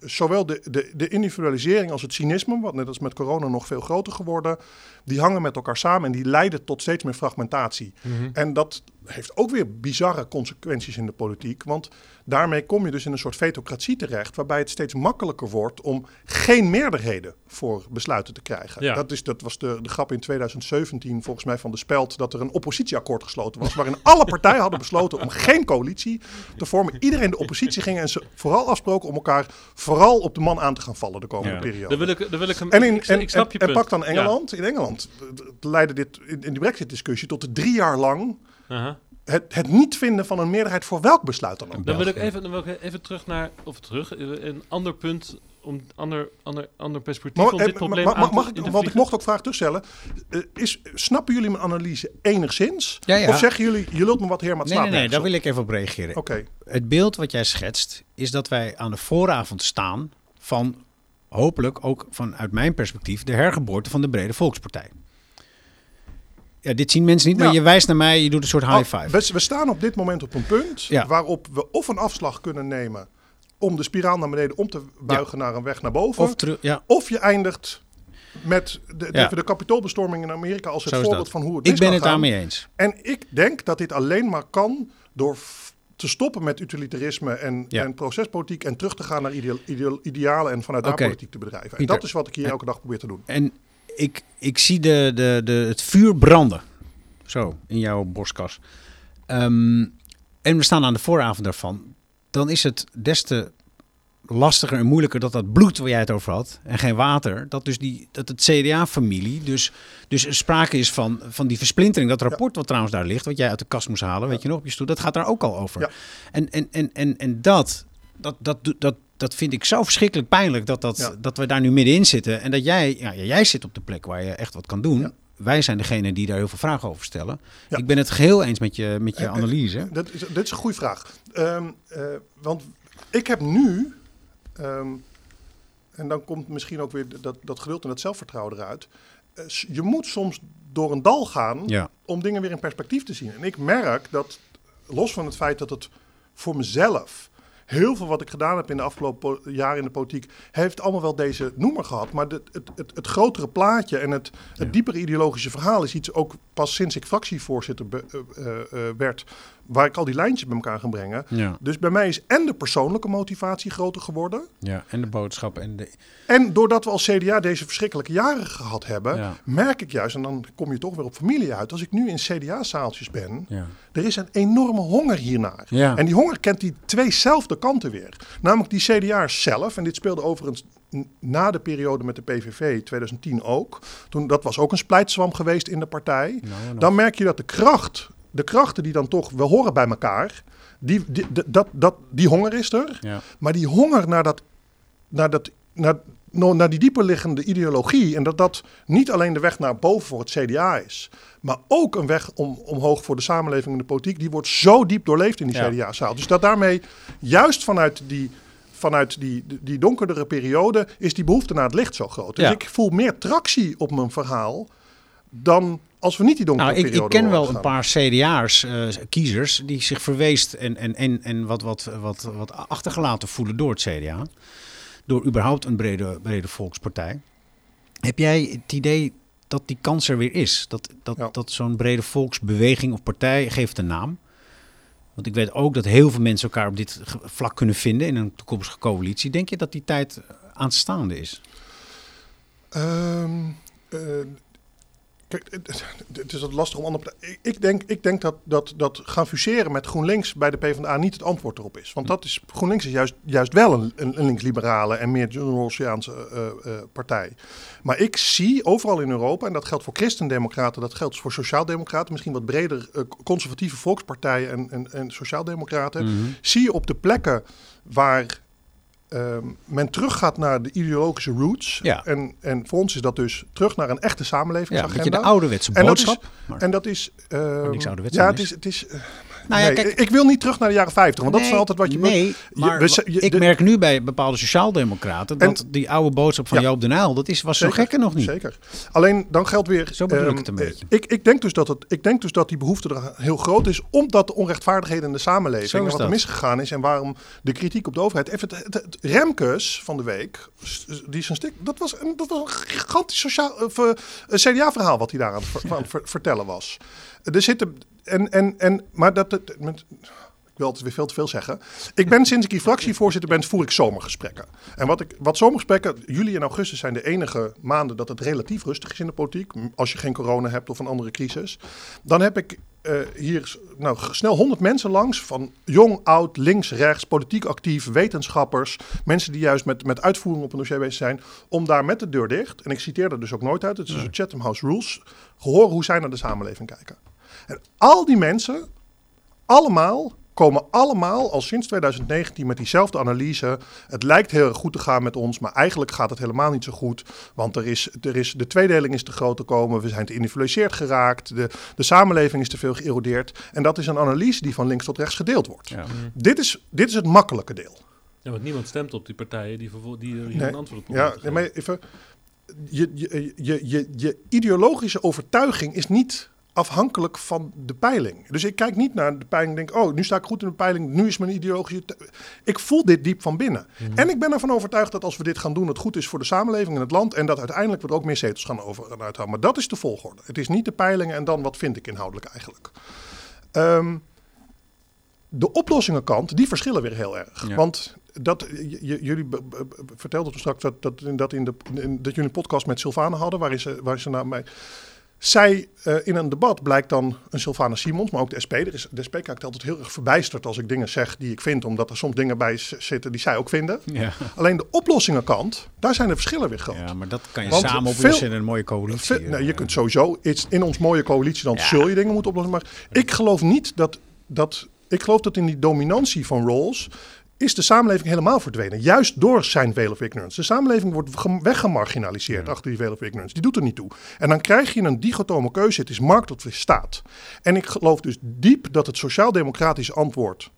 zowel de, de, de individualisering als het cynisme, wat net als met corona nog veel groter geworden, die hangen met elkaar samen en die leiden tot steeds meer fragmentatie. En dat heeft ook weer bizarre consequenties in de politiek, want daarmee kom je dus in een soort vetocratie terecht, waarbij het steeds makkelijker wordt om geen meerderheden voor besluiten te krijgen. Ja. Dat, is, dat was de, de grap in 2017 volgens mij van de Speld, dat er een oppositieakkoord gesloten was, waarin alle partijen hadden besloten om geen coalitie te vormen. Iedereen de oppositie ging en ze vooral afsproken om elkaar vooral op de man aan te gaan vallen de komende Ja. periode. Daar wil ik, daar wil ik hem. En, in, ik, en, ik snap je en, en punt. pak dan Engeland. In Engeland eh, leidde dit in, in die Brexit-discussie tot de drie jaar lang Het, het niet vinden van een meerderheid voor welk besluit dan ook. Dan wil ik even, dan wil ik even terug naar, of terug, een ander punt, om ander, ander, ander perspectief Maar, om eh, dit probleem mag, aan mag, ik, want ik mocht ook vraag terugstellen. Eh, is, snappen jullie mijn analyse enigszins? Ja, ja. Of zeggen jullie, je lult me wat heer, maar het Nee, nee, nee, daar wil ik even op reageren. Oké, Het beeld wat jij schetst is dat wij aan de vooravond staan van hopelijk ook vanuit mijn perspectief de hergeboorte van de brede volkspartij. Ja, dit zien mensen niet, maar Ja. je wijst naar mij, je doet een soort high Oh, five. we, we staan op dit moment op een punt Ja. waarop we of een afslag kunnen nemen om de spiraal naar beneden om te buigen naar een weg naar boven. Of ja. Of je eindigt met de, de, de kapitoolbestorming in Amerika als het voorbeeld dat. van hoe het Ik ben het daarmee eens. En ik denk dat dit alleen maar kan door te stoppen met utilitarisme en, Ja. en procespolitiek en terug te gaan naar idea- idea- idealen en vanuit daar Oké. politiek te bedrijven. En Pieter. dat is wat ik hier elke dag probeer te doen. En ik, ik zie de, de, de, het vuur branden. Zo, in jouw borstkas. Ehm, en we staan aan de vooravond daarvan. Dan is het des te lastiger en moeilijker dat dat bloed waar jij het over had en geen water, dat dus die dat het CDA-familie dus dus er sprake is van van die versplintering. Dat rapport wat trouwens daar ligt, wat jij uit de kast moest halen, weet je nog op je stoel, dat gaat daar ook al over. Ja. En en en en en dat dat dat doet- dat dat vind ik zo verschrikkelijk pijnlijk dat, dat, Ja. dat we daar nu middenin zitten. En dat jij, ja, jij zit op de plek waar je echt wat kan doen. Ja. Wij zijn degene die daar heel veel vragen over stellen. Ja. Ik ben het geheel eens met je, met je Eh, eh, analyse. Dat is, dit is een goede vraag. Ehm, eh, want ik heb nu, ehm, en dan komt misschien ook weer dat, dat geduld en dat zelfvertrouwen eruit. Je moet soms door een dal gaan om dingen weer in perspectief te zien. En ik merk dat, los van het feit dat het voor mezelf, heel veel wat ik gedaan heb in de afgelopen jaren in de politiek, heeft allemaal wel deze noemer gehad. Maar de, het, het, het grotere plaatje en het, het Ja. diepere ideologische verhaal is iets ook pas sinds ik fractievoorzitter be- eh, eh, eh, werd, waar ik al die lijntjes bij elkaar ga brengen. Ja, Dus bij mij is en de persoonlijke motivatie groter geworden. ja, en de boodschap en de. En doordat we als CDA deze verschrikkelijke jaren gehad hebben, Ja. merk ik juist, en dan kom je toch weer op familie uit, als ik nu in CDA-zaaltjes ben, Ja. er is een enorme honger hiernaar. Ja. En die honger kent die tweezelfde kanten weer. Namelijk die CDA'ers zelf, en dit speelde overigens na de periode met de PVV 2010 ook. Toen, dat was ook een splijtswam geweest in de partij. Nou, Dan merk je dat de kracht, de krachten die dan toch, we horen bij elkaar, die, die, dat, dat, die honger is er. Ja. Maar die honger naar, dat, naar, dat, naar, naar die dieper liggende ideologie. En dat dat niet alleen de weg naar boven voor het CDA is. Maar ook een weg om, omhoog voor de samenleving en de politiek. Die wordt zo diep doorleefd in die Ja. CDA-zaal. Dus dat daarmee, juist vanuit die, vanuit die, die donkerdere periode, is die behoefte naar het licht zo groot. Dus Ja. ik voel meer tractie op mijn verhaal dan als we niet die donkere Nou, ik, ik ken wel een paar CDA'ers, eh, kiezers, die zich verweest en, en, en, en wat, wat, wat, wat achtergelaten voelen door het CDA. Door überhaupt een brede, brede volkspartij. Heb jij het idee dat die kans er weer is? Dat, dat, Ja. dat zo'n brede volksbeweging of partij, geeft een naam. Want ik weet ook dat heel veel mensen elkaar op dit vlak kunnen vinden in een toekomstige coalitie. Denk je dat die tijd aanstaande is? Ehm, eh, Kijk, het, is lastig om andere Ik, denk, ik denk dat, dat, dat gaan fuseren met GroenLinks bij de PvdA niet het antwoord erop is. Want dat is, GroenLinks is juist, juist wel een, een, linksliberale en meer Rawlsiaanse eh, eh, partij. Maar ik zie overal in Europa, en dat geldt voor christendemocraten, dat geldt voor sociaaldemocraten, misschien wat breder eh, conservatieve volkspartijen en, en, en sociaaldemocraten, Mhm. zie je op de plekken waar ehm, men teruggaat naar de ideologische roots. Ja. En, en voor ons is dat dus terug naar een echte Ja, een samenlevingsagenda. beetje de ouderwetse En dat is- boodschap. En dat is. ehm, niks ouderwets ja, het is. is. Het is eh, nou ja, nee, kijk, ik- wil niet terug naar de jaren 50, want dat is altijd wat je. Nee, maar we ze- je- ik de- merk nu bij bepaalde sociaaldemocraten En- dat die oude boodschap van Ja. Joop den Uyl, dat is, was zo gekker nog niet. Zeker. Alleen dan geldt weer. Zo bedoel ik ehm, het een beetje. Ik, ik, denk dus dat het, ik denk dus dat die behoefte er heel groot is, omdat de onrechtvaardigheden in de samenleving en wat er misgegaan is en waarom de kritiek op de overheid. Even het, het, het Remkes van de week, die zijn stik, dat was een, dat was een gigantisch sociaal, eh, CDA-verhaal wat hij daar aan het, ver- aan het ver- vertellen was. Er zitten en en en, maar dat het. Met, ik wil altijd weer veel te veel zeggen. Ik ben sinds ik hier fractievoorzitter ben, voer ik zomergesprekken. En wat, ik, wat zomergesprekken, juli en augustus zijn de enige maanden dat het relatief rustig is in de politiek. Als je geen corona hebt of een andere crisis. Dan heb ik eh, hier nou, snel 100 mensen langs. Van jong, oud, links, rechts, politiek actief, wetenschappers. Mensen die juist met, met uitvoering op een dossier bezig zijn. Om daar met de deur dicht, en ik citeer er dus ook nooit uit. Het is een Chatham House Rules. Gehoor hoe zij naar de samenleving kijken. En al die mensen allemaal komen allemaal al sinds 2019 met diezelfde analyse. Het lijkt heel erg goed te gaan met ons, maar eigenlijk gaat het helemaal niet zo goed. Want er is, er is, de tweedeling is te groot te komen, we zijn te individualiseerd geraakt, de, de samenleving is te veel geërodeerd. En dat is een analyse die van links tot rechts gedeeld wordt. Ja. Dit, is, dit is het makkelijke deel. Ja, want niemand stemt op die partijen die, die er hier Nee, een antwoord op Ja, nee, maar even. Je, je, je, je, je ideologische overtuiging is niet afhankelijk van de peiling. Dus ik kijk niet naar de peiling en denk, oh, nu sta ik goed in de peiling, nu is mijn ideologische... te- Ik voel dit diep van binnen. En ik ben ervan overtuigd dat als we dit gaan doen, het goed is voor de samenleving en het land en dat uiteindelijk we er ook meer zetels gaan over gaan uithalen. Maar dat is de volgorde. Het is niet de peilingen en dan wat vind ik inhoudelijk eigenlijk. Ehm, de oplossingenkant, die verschillen weer heel erg. Ja. Want dat, jullie vertelden toen straks dat, dat, dat, in de, in, dat jullie een podcast met Sylvana hadden, waarin ze, waar ze naar mij... Zij eh, in een debat blijkt dan een Sylvana Simons, maar ook de SP. Er is, de SP kijkt altijd heel erg verbijsterd als ik dingen zeg die ik vind, omdat er soms dingen bij zitten die zij ook vinden. Ja. Alleen de oplossingenkant, daar zijn de verschillen weer groot. ja, maar dat kan je Want samen oplossen in een mooie coalitie. Je eh. kunt sowieso iets in ons mooie coalitie, dan Ja. zul je dingen moeten oplossen. Maar ik geloof niet dat, dat. Ik geloof dat in die dominantie van roles. Is de samenleving helemaal verdwenen. Juist door zijn veil of ignorance. De samenleving wordt ge- weggemarginaliseerd achter die veil of ignorance. Die doet er niet toe. En dan krijg je een dichotome keuze. Het is markt of het is staat. En ik geloof dus diep dat het sociaal-democratisch antwoord.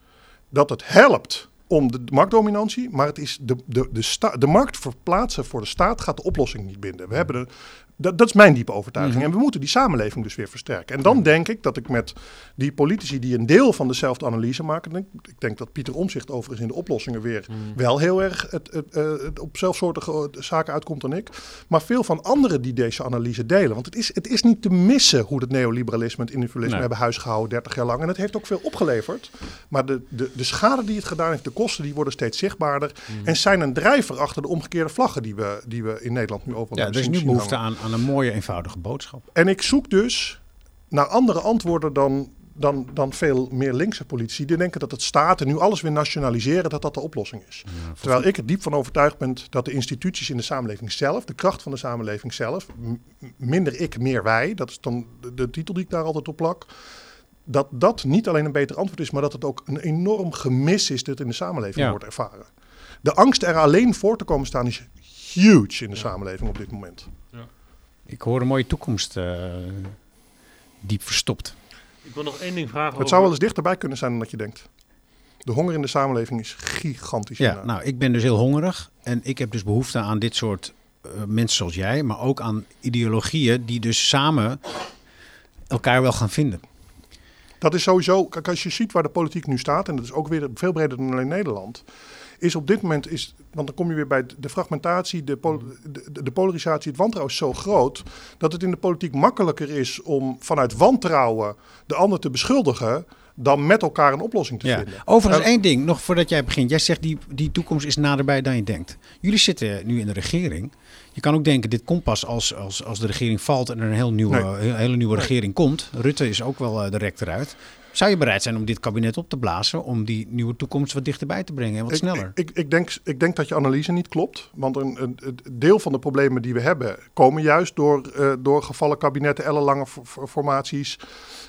dat het helpt om de marktdominantie, maar het is de, de, de, sta, de markt verplaatsen voor de staat gaat de oplossing niet binden. We hebben er, dat, dat is mijn diepe overtuiging. En we moeten die samenleving dus weer versterken. En dan denk ik dat ik met die politici die een deel van dezelfde analyse maken. Denk, ik denk dat Pieter Omzicht overigens in de oplossingen weer wel heel erg het, het, eh, het op zelfsoortige zaken uitkomt dan ik. Maar veel van anderen die deze analyse delen. Want het is, het is niet te missen hoe het neoliberalisme en het individualisme Nee. hebben huisgehouden 30 jaar lang. En het heeft ook veel opgeleverd. Maar de, de, de schade die het gedaan heeft, de kosten, die worden steeds zichtbaarder. En zijn een drijver achter de omgekeerde vlaggen die we, die we in Nederland nu overal Ja, er is nu behoefte aan, aan een mooie, eenvoudige boodschap. En ik zoek dus naar andere antwoorden dan, dan, dan veel meer linkse politici. Die denken dat het staat en nu alles weer nationaliseren, dat dat de oplossing is. Terwijl ik er diep van overtuigd ben dat de instituties in de samenleving zelf, de kracht van de samenleving zelf, minder ik, meer wij, dat is dan de, de titel die ik daar altijd op plak. Dat dat niet alleen een beter antwoord is, maar dat het ook een enorm gemis is dat in de samenleving Ja. wordt ervaren. De angst er alleen voor te komen staan is huge in de samenleving op dit moment. Ik hoor een mooie toekomst eh, diep verstopt. Ik wil nog één ding vragen. Het zou wel eens dichterbij kunnen zijn dan dat je denkt. De honger in de samenleving is gigantisch. Ja, nou, ik ben dus heel hongerig. En ik heb dus behoefte aan dit soort eh, mensen zoals jij. Maar ook aan ideologieën die dus samen elkaar wel gaan vinden. Dat is sowieso, kijk, als je ziet waar de politiek nu staat, en dat is ook weer veel breder dan alleen Nederland, is op dit moment, is, want dan kom je weer bij de fragmentatie, de, pol- de, de polarisatie, het wantrouwen is zo groot, dat het in de politiek makkelijker is om vanuit wantrouwen de ander te beschuldigen, dan met elkaar een oplossing te Ja. vinden. Overigens En- één ding, nog voordat jij begint. Jij zegt die, die toekomst is naderbij dan je denkt. Jullie zitten nu in de regering. Je kan ook denken, dit komt pas als, als, als de regering valt en er een heel nieuwe, Nee. een hele nieuwe Nee. regering komt. Rutte is ook wel eh, de eruit. Zou je bereid zijn om dit kabinet op te blazen om die nieuwe toekomst wat dichterbij te brengen en wat Ik- sneller? Ik, ik, denk, ik denk dat je analyse niet klopt. Want een, een, deel van de problemen die we hebben komen juist door, eh, door gevallen kabinetten, ellenlange formaties.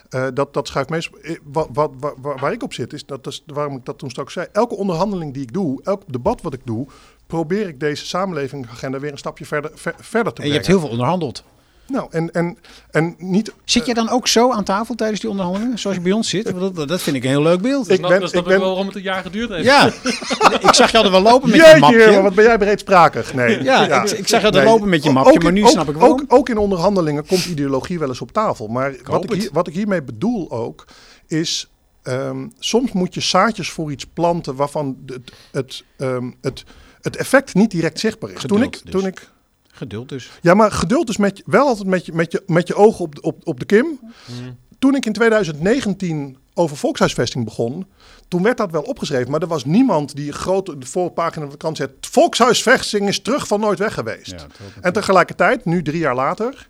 Eh, dat, dat schuift meestal. eh, Wat, wat, waar, ik op zit, is dat is waarom ik dat toen straks zei. Elke onderhandeling die ik doe, elk debat wat ik doe, probeer ik deze samenlevingsagenda weer een stapje verder, ver- verder te En je brengen. hebt heel veel onderhandeld. Nou, en, en, en niet. Zit jij dan ook zo aan tafel tijdens die onderhandelingen, zoals je bij ons zit? Dat, dat vind ik een heel leuk beeld. Ik ben- snap ik ben- wel waarom het een jaar geduurd heeft. Ja, [LAUGHS] ik zag je altijd wel lopen met je mapje. wat ben jij breedsprakig? Nee. Ja, ik, ik zag je altijd Nee, lopen met je ook mapje, in- maar nu ook- snap ik waarom. Ook, ook in onderhandelingen komt ideologie wel eens op tafel. Maar wat ik, hier, wat ik hiermee bedoel ook, is... ehm, soms moet je zaadjes voor iets planten waarvan het, het, ehm, het, het effect niet direct zichtbaar is. Toen ik, dus. toen ik, Geduld dus. ja, maar geduld is met, wel altijd met je, met je, met je ogen op, de- op, op de kim. Hmm. Toen ik in 2019 over volkshuisvesting begon, toen werd dat wel opgeschreven. Maar er was niemand die groot de voorpagina van de krant zet... volkshuisvesting is terug van nooit weg geweest. Ja, En tegelijkertijd, nu drie jaar later...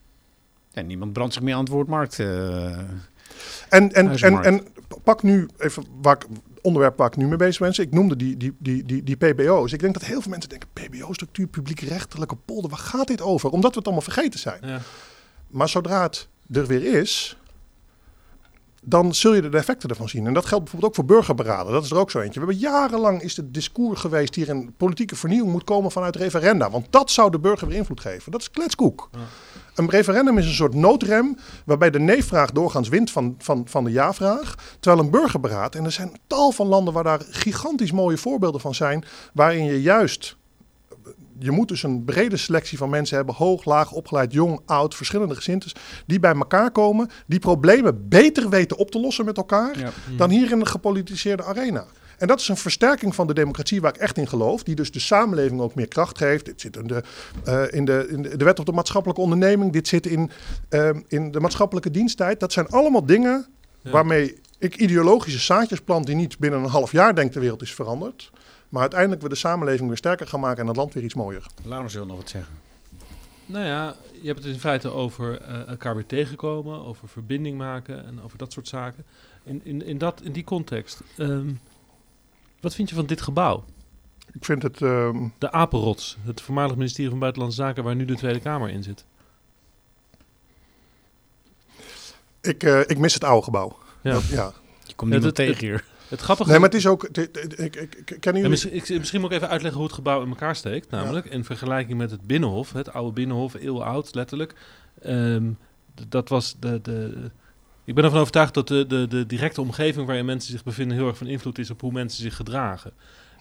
Ja, niemand brandt zich meer aan het woord markt. eh. En, en, en, en pak nu even waar ik, onderwerp waar ik nu mee bezig ben. Ik noemde die, die, die, die, die PBO's. Ik denk dat heel veel mensen denken, PBO-structuur, publiek-rechtelijke polder, waar gaat dit over? Omdat we het allemaal vergeten zijn. Ja. Maar zodra het er weer is, dan zul je de effecten ervan zien. En dat geldt bijvoorbeeld ook voor burgerberaden. Dat is er ook zo eentje. We hebben jarenlang is het discours geweest hier een politieke vernieuwing moet komen vanuit referenda. Want dat zou de burger weer invloed geven. Dat is kletskoek. Ja. Een referendum is een soort noodrem waarbij de nee-vraag doorgaans wint van, van, van de ja-vraag. Terwijl een burgerberaad, en er zijn tal van landen waar daar gigantisch mooie voorbeelden van zijn, waarin je juist je moet dus een brede selectie van mensen hebben, hoog, laag, opgeleid, jong, oud, verschillende gezintes, die bij elkaar komen, die problemen beter weten op te lossen met elkaar Ja. dan hier in een gepolitiseerde arena. En dat is een versterking van de democratie waar ik echt in geloof, die dus de samenleving ook meer kracht geeft. Dit zit in de, eh, in de, in de, de wet op de maatschappelijke onderneming, dit zit in, eh, in de maatschappelijke diensttijd. Dat zijn allemaal dingen Ja. waarmee ik ideologische zaadjes plant die niet binnen een half jaar denk de wereld is veranderd. Maar uiteindelijk we de samenleving weer sterker gaan maken en het land weer iets mooier. Laurens wil nog wat zeggen. Nou ja, je hebt het in feite over eh, elkaar weer tegenkomen, over verbinding maken en over dat soort zaken. In, in, in, dat, in die context, ehm, wat vind je van dit gebouw? Ik vind het. ehm, De Apenrots, het voormalig ministerie van Buitenlandse Zaken waar nu de Tweede Kamer in zit. ik, eh, ik mis het oude gebouw. Ja. Dat- ja. Je komt Ja, niemand dat- tegen hier. Het grappige Nee, maar het is ook. het- het- Ik, ik, ik, kennen En jullie. misschien, ik, misschien moet ik even uitleggen hoe het gebouw in elkaar steekt. Namelijk in vergelijking met het Binnenhof, het oude Binnenhof, eeuwenoud letterlijk. Ehm, dat was de, de. Ik ben ervan overtuigd dat de, de, de directe omgeving waarin mensen zich bevinden heel erg van invloed is op hoe mensen zich gedragen.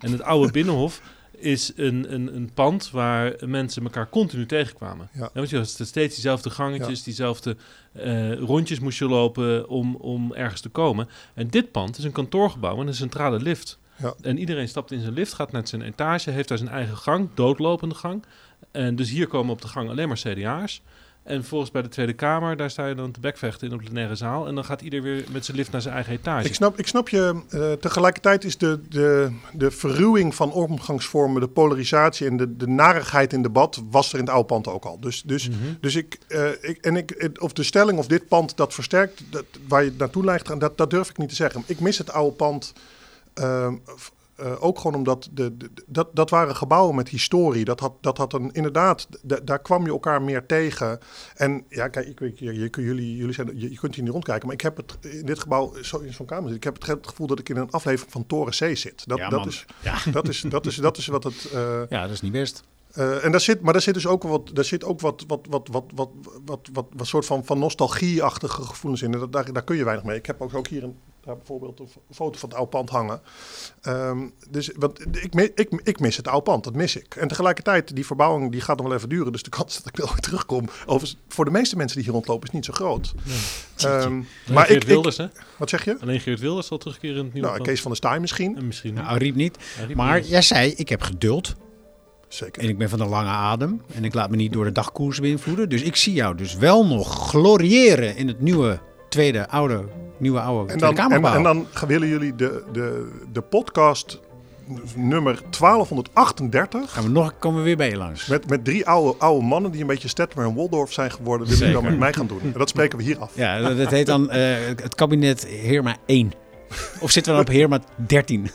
En het oude [LAUGHS] Binnenhof is een, een, een pand waar mensen elkaar continu tegenkwamen. Ja. want je had steeds diezelfde gangetjes, Ja. diezelfde eh, rondjes moest je lopen om, om ergens te komen. En dit pand is een kantoorgebouw met een centrale lift. Ja. En iedereen stapt in zijn lift, gaat naar zijn etage, heeft daar zijn eigen gang, doodlopende gang. En dus hier komen op de gang alleen maar CDA's. En volgens bij de Tweede Kamer, daar sta je dan te bekvechten in de plenaire zaal. En dan gaat ieder weer met zijn lift naar zijn eigen etage. Ik snap, ik snap je. eh, tegelijkertijd is de, de, de verruwing van omgangsvormen, de polarisatie en de, de narigheid in debat, was er in het oude pand ook al. Dus, dus, Mhm. dus ik, eh, ik, en ik, of de stelling of dit pand dat versterkt, dat, waar je naartoe lijkt, dat, dat durf ik niet te zeggen. Ik mis het oude pand. ehm, eh, ook gewoon omdat de, de- dat, dat waren gebouwen met historie. Dat had, dat had een, inderdaad, da- daar kwam je elkaar meer tegen. En ja, kijk, ik je, je, jullie, jullie zijn, je, je kunt hier niet rondkijken, maar ik heb het in dit gebouw, zo in zo'n kamer zit, ik heb het, het gevoel dat ik in een aflevering van Toren C zit. Dat, Ja, dat, is, Ja. dat, is, dat, is, dat is wat het. eh, ja, dat is niet best. Eh, en daar zit, maar daar zit dus ook wat, daar zit ook wat, wat, wat, wat, wat, wat, wat, wat soort van, van nostalgie-achtige gevoelens in. En dat, daar, daar kun je weinig mee. Ik heb ook, ook hier een, daar bijvoorbeeld een fo- foto van het oude pand hangen. Ehm, dus want ik, ik, ik mis het oude pand, dat mis ik. En tegelijkertijd, die verbouwing die gaat nog wel even duren. Dus de kans [LAUGHS] dat ik wel weer terugkom, overigens, voor de meeste mensen die hier rondlopen, is niet zo groot. Ehm, maar Geert ik, ik, Wilders, hè? wat zeg je? Alleen Geert Wilders zal terugkeren in het nieuwe Nou, pand. Kees van der Staaij misschien. En misschien Nou, Ariep niet. Ariep Maar niet. jij zei, ik heb geduld. Zeker. En ik ben van de lange adem. En ik laat me niet door de dagkoers beïnvloeden. Dus ik zie jou dus wel nog gloriëren in het nieuwe, tweede, oude, nieuwe, oude En dan, en, dan willen jullie de, de, de podcast nummer 1238. Gaan we nog, komen we weer bij je langs. Met, met drie oude, oude mannen die een beetje Stetmer en Waldorf zijn geworden. Willen jullie dan met mij gaan doen? En dat spreken we hier af. Ja, dat dat heet dan eh, het kabinet Heerma 1. Of zitten we dan op Heerma 13?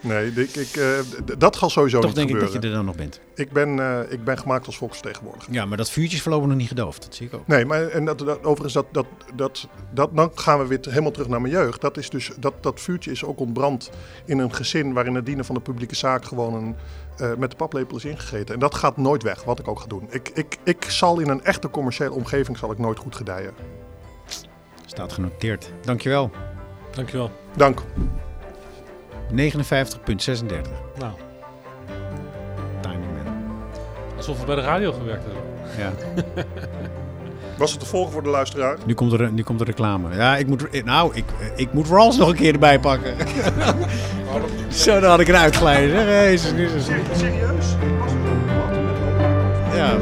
Nee, ik, ik, eh, dat gaat sowieso Toch niet denk ik gebeuren. dat je er dan nog bent. ik, ben, eh, ik ben gemaakt als volksvertegenwoordiger. Ja, maar dat vuurtje is voorlopig nog niet gedoofd. Dat zie ik ook. Nee, maar en dat, dat, overigens, dat, dat, dat, dat, dan gaan we weer helemaal terug naar mijn jeugd. Dat, is dus, dat, dat vuurtje is ook ontbrand in een gezin waarin het dienen van de publieke zaak gewoon een, eh, met de paplepel is ingegeten. En dat gaat nooit weg, wat ik ook ga doen. Ik, ik, ik zal in een echte commerciële omgeving zal ik nooit goed gedijen. Staat genoteerd. Dankjewel. Dankjewel. Dank. 59,36. Nou. timing Man. Alsof we bij de radio gewerkt hebben. Ja. [LAUGHS] Was het te volgen voor de luisteraar? Nu komt de, nu komt de reclame. Ja, ik moet, eh, nou, ik, eh, ik moet Rawls nog een keer erbij pakken. [LAUGHS] Zo, dan had ik eruit glijden. Jezus, serieus? Ja.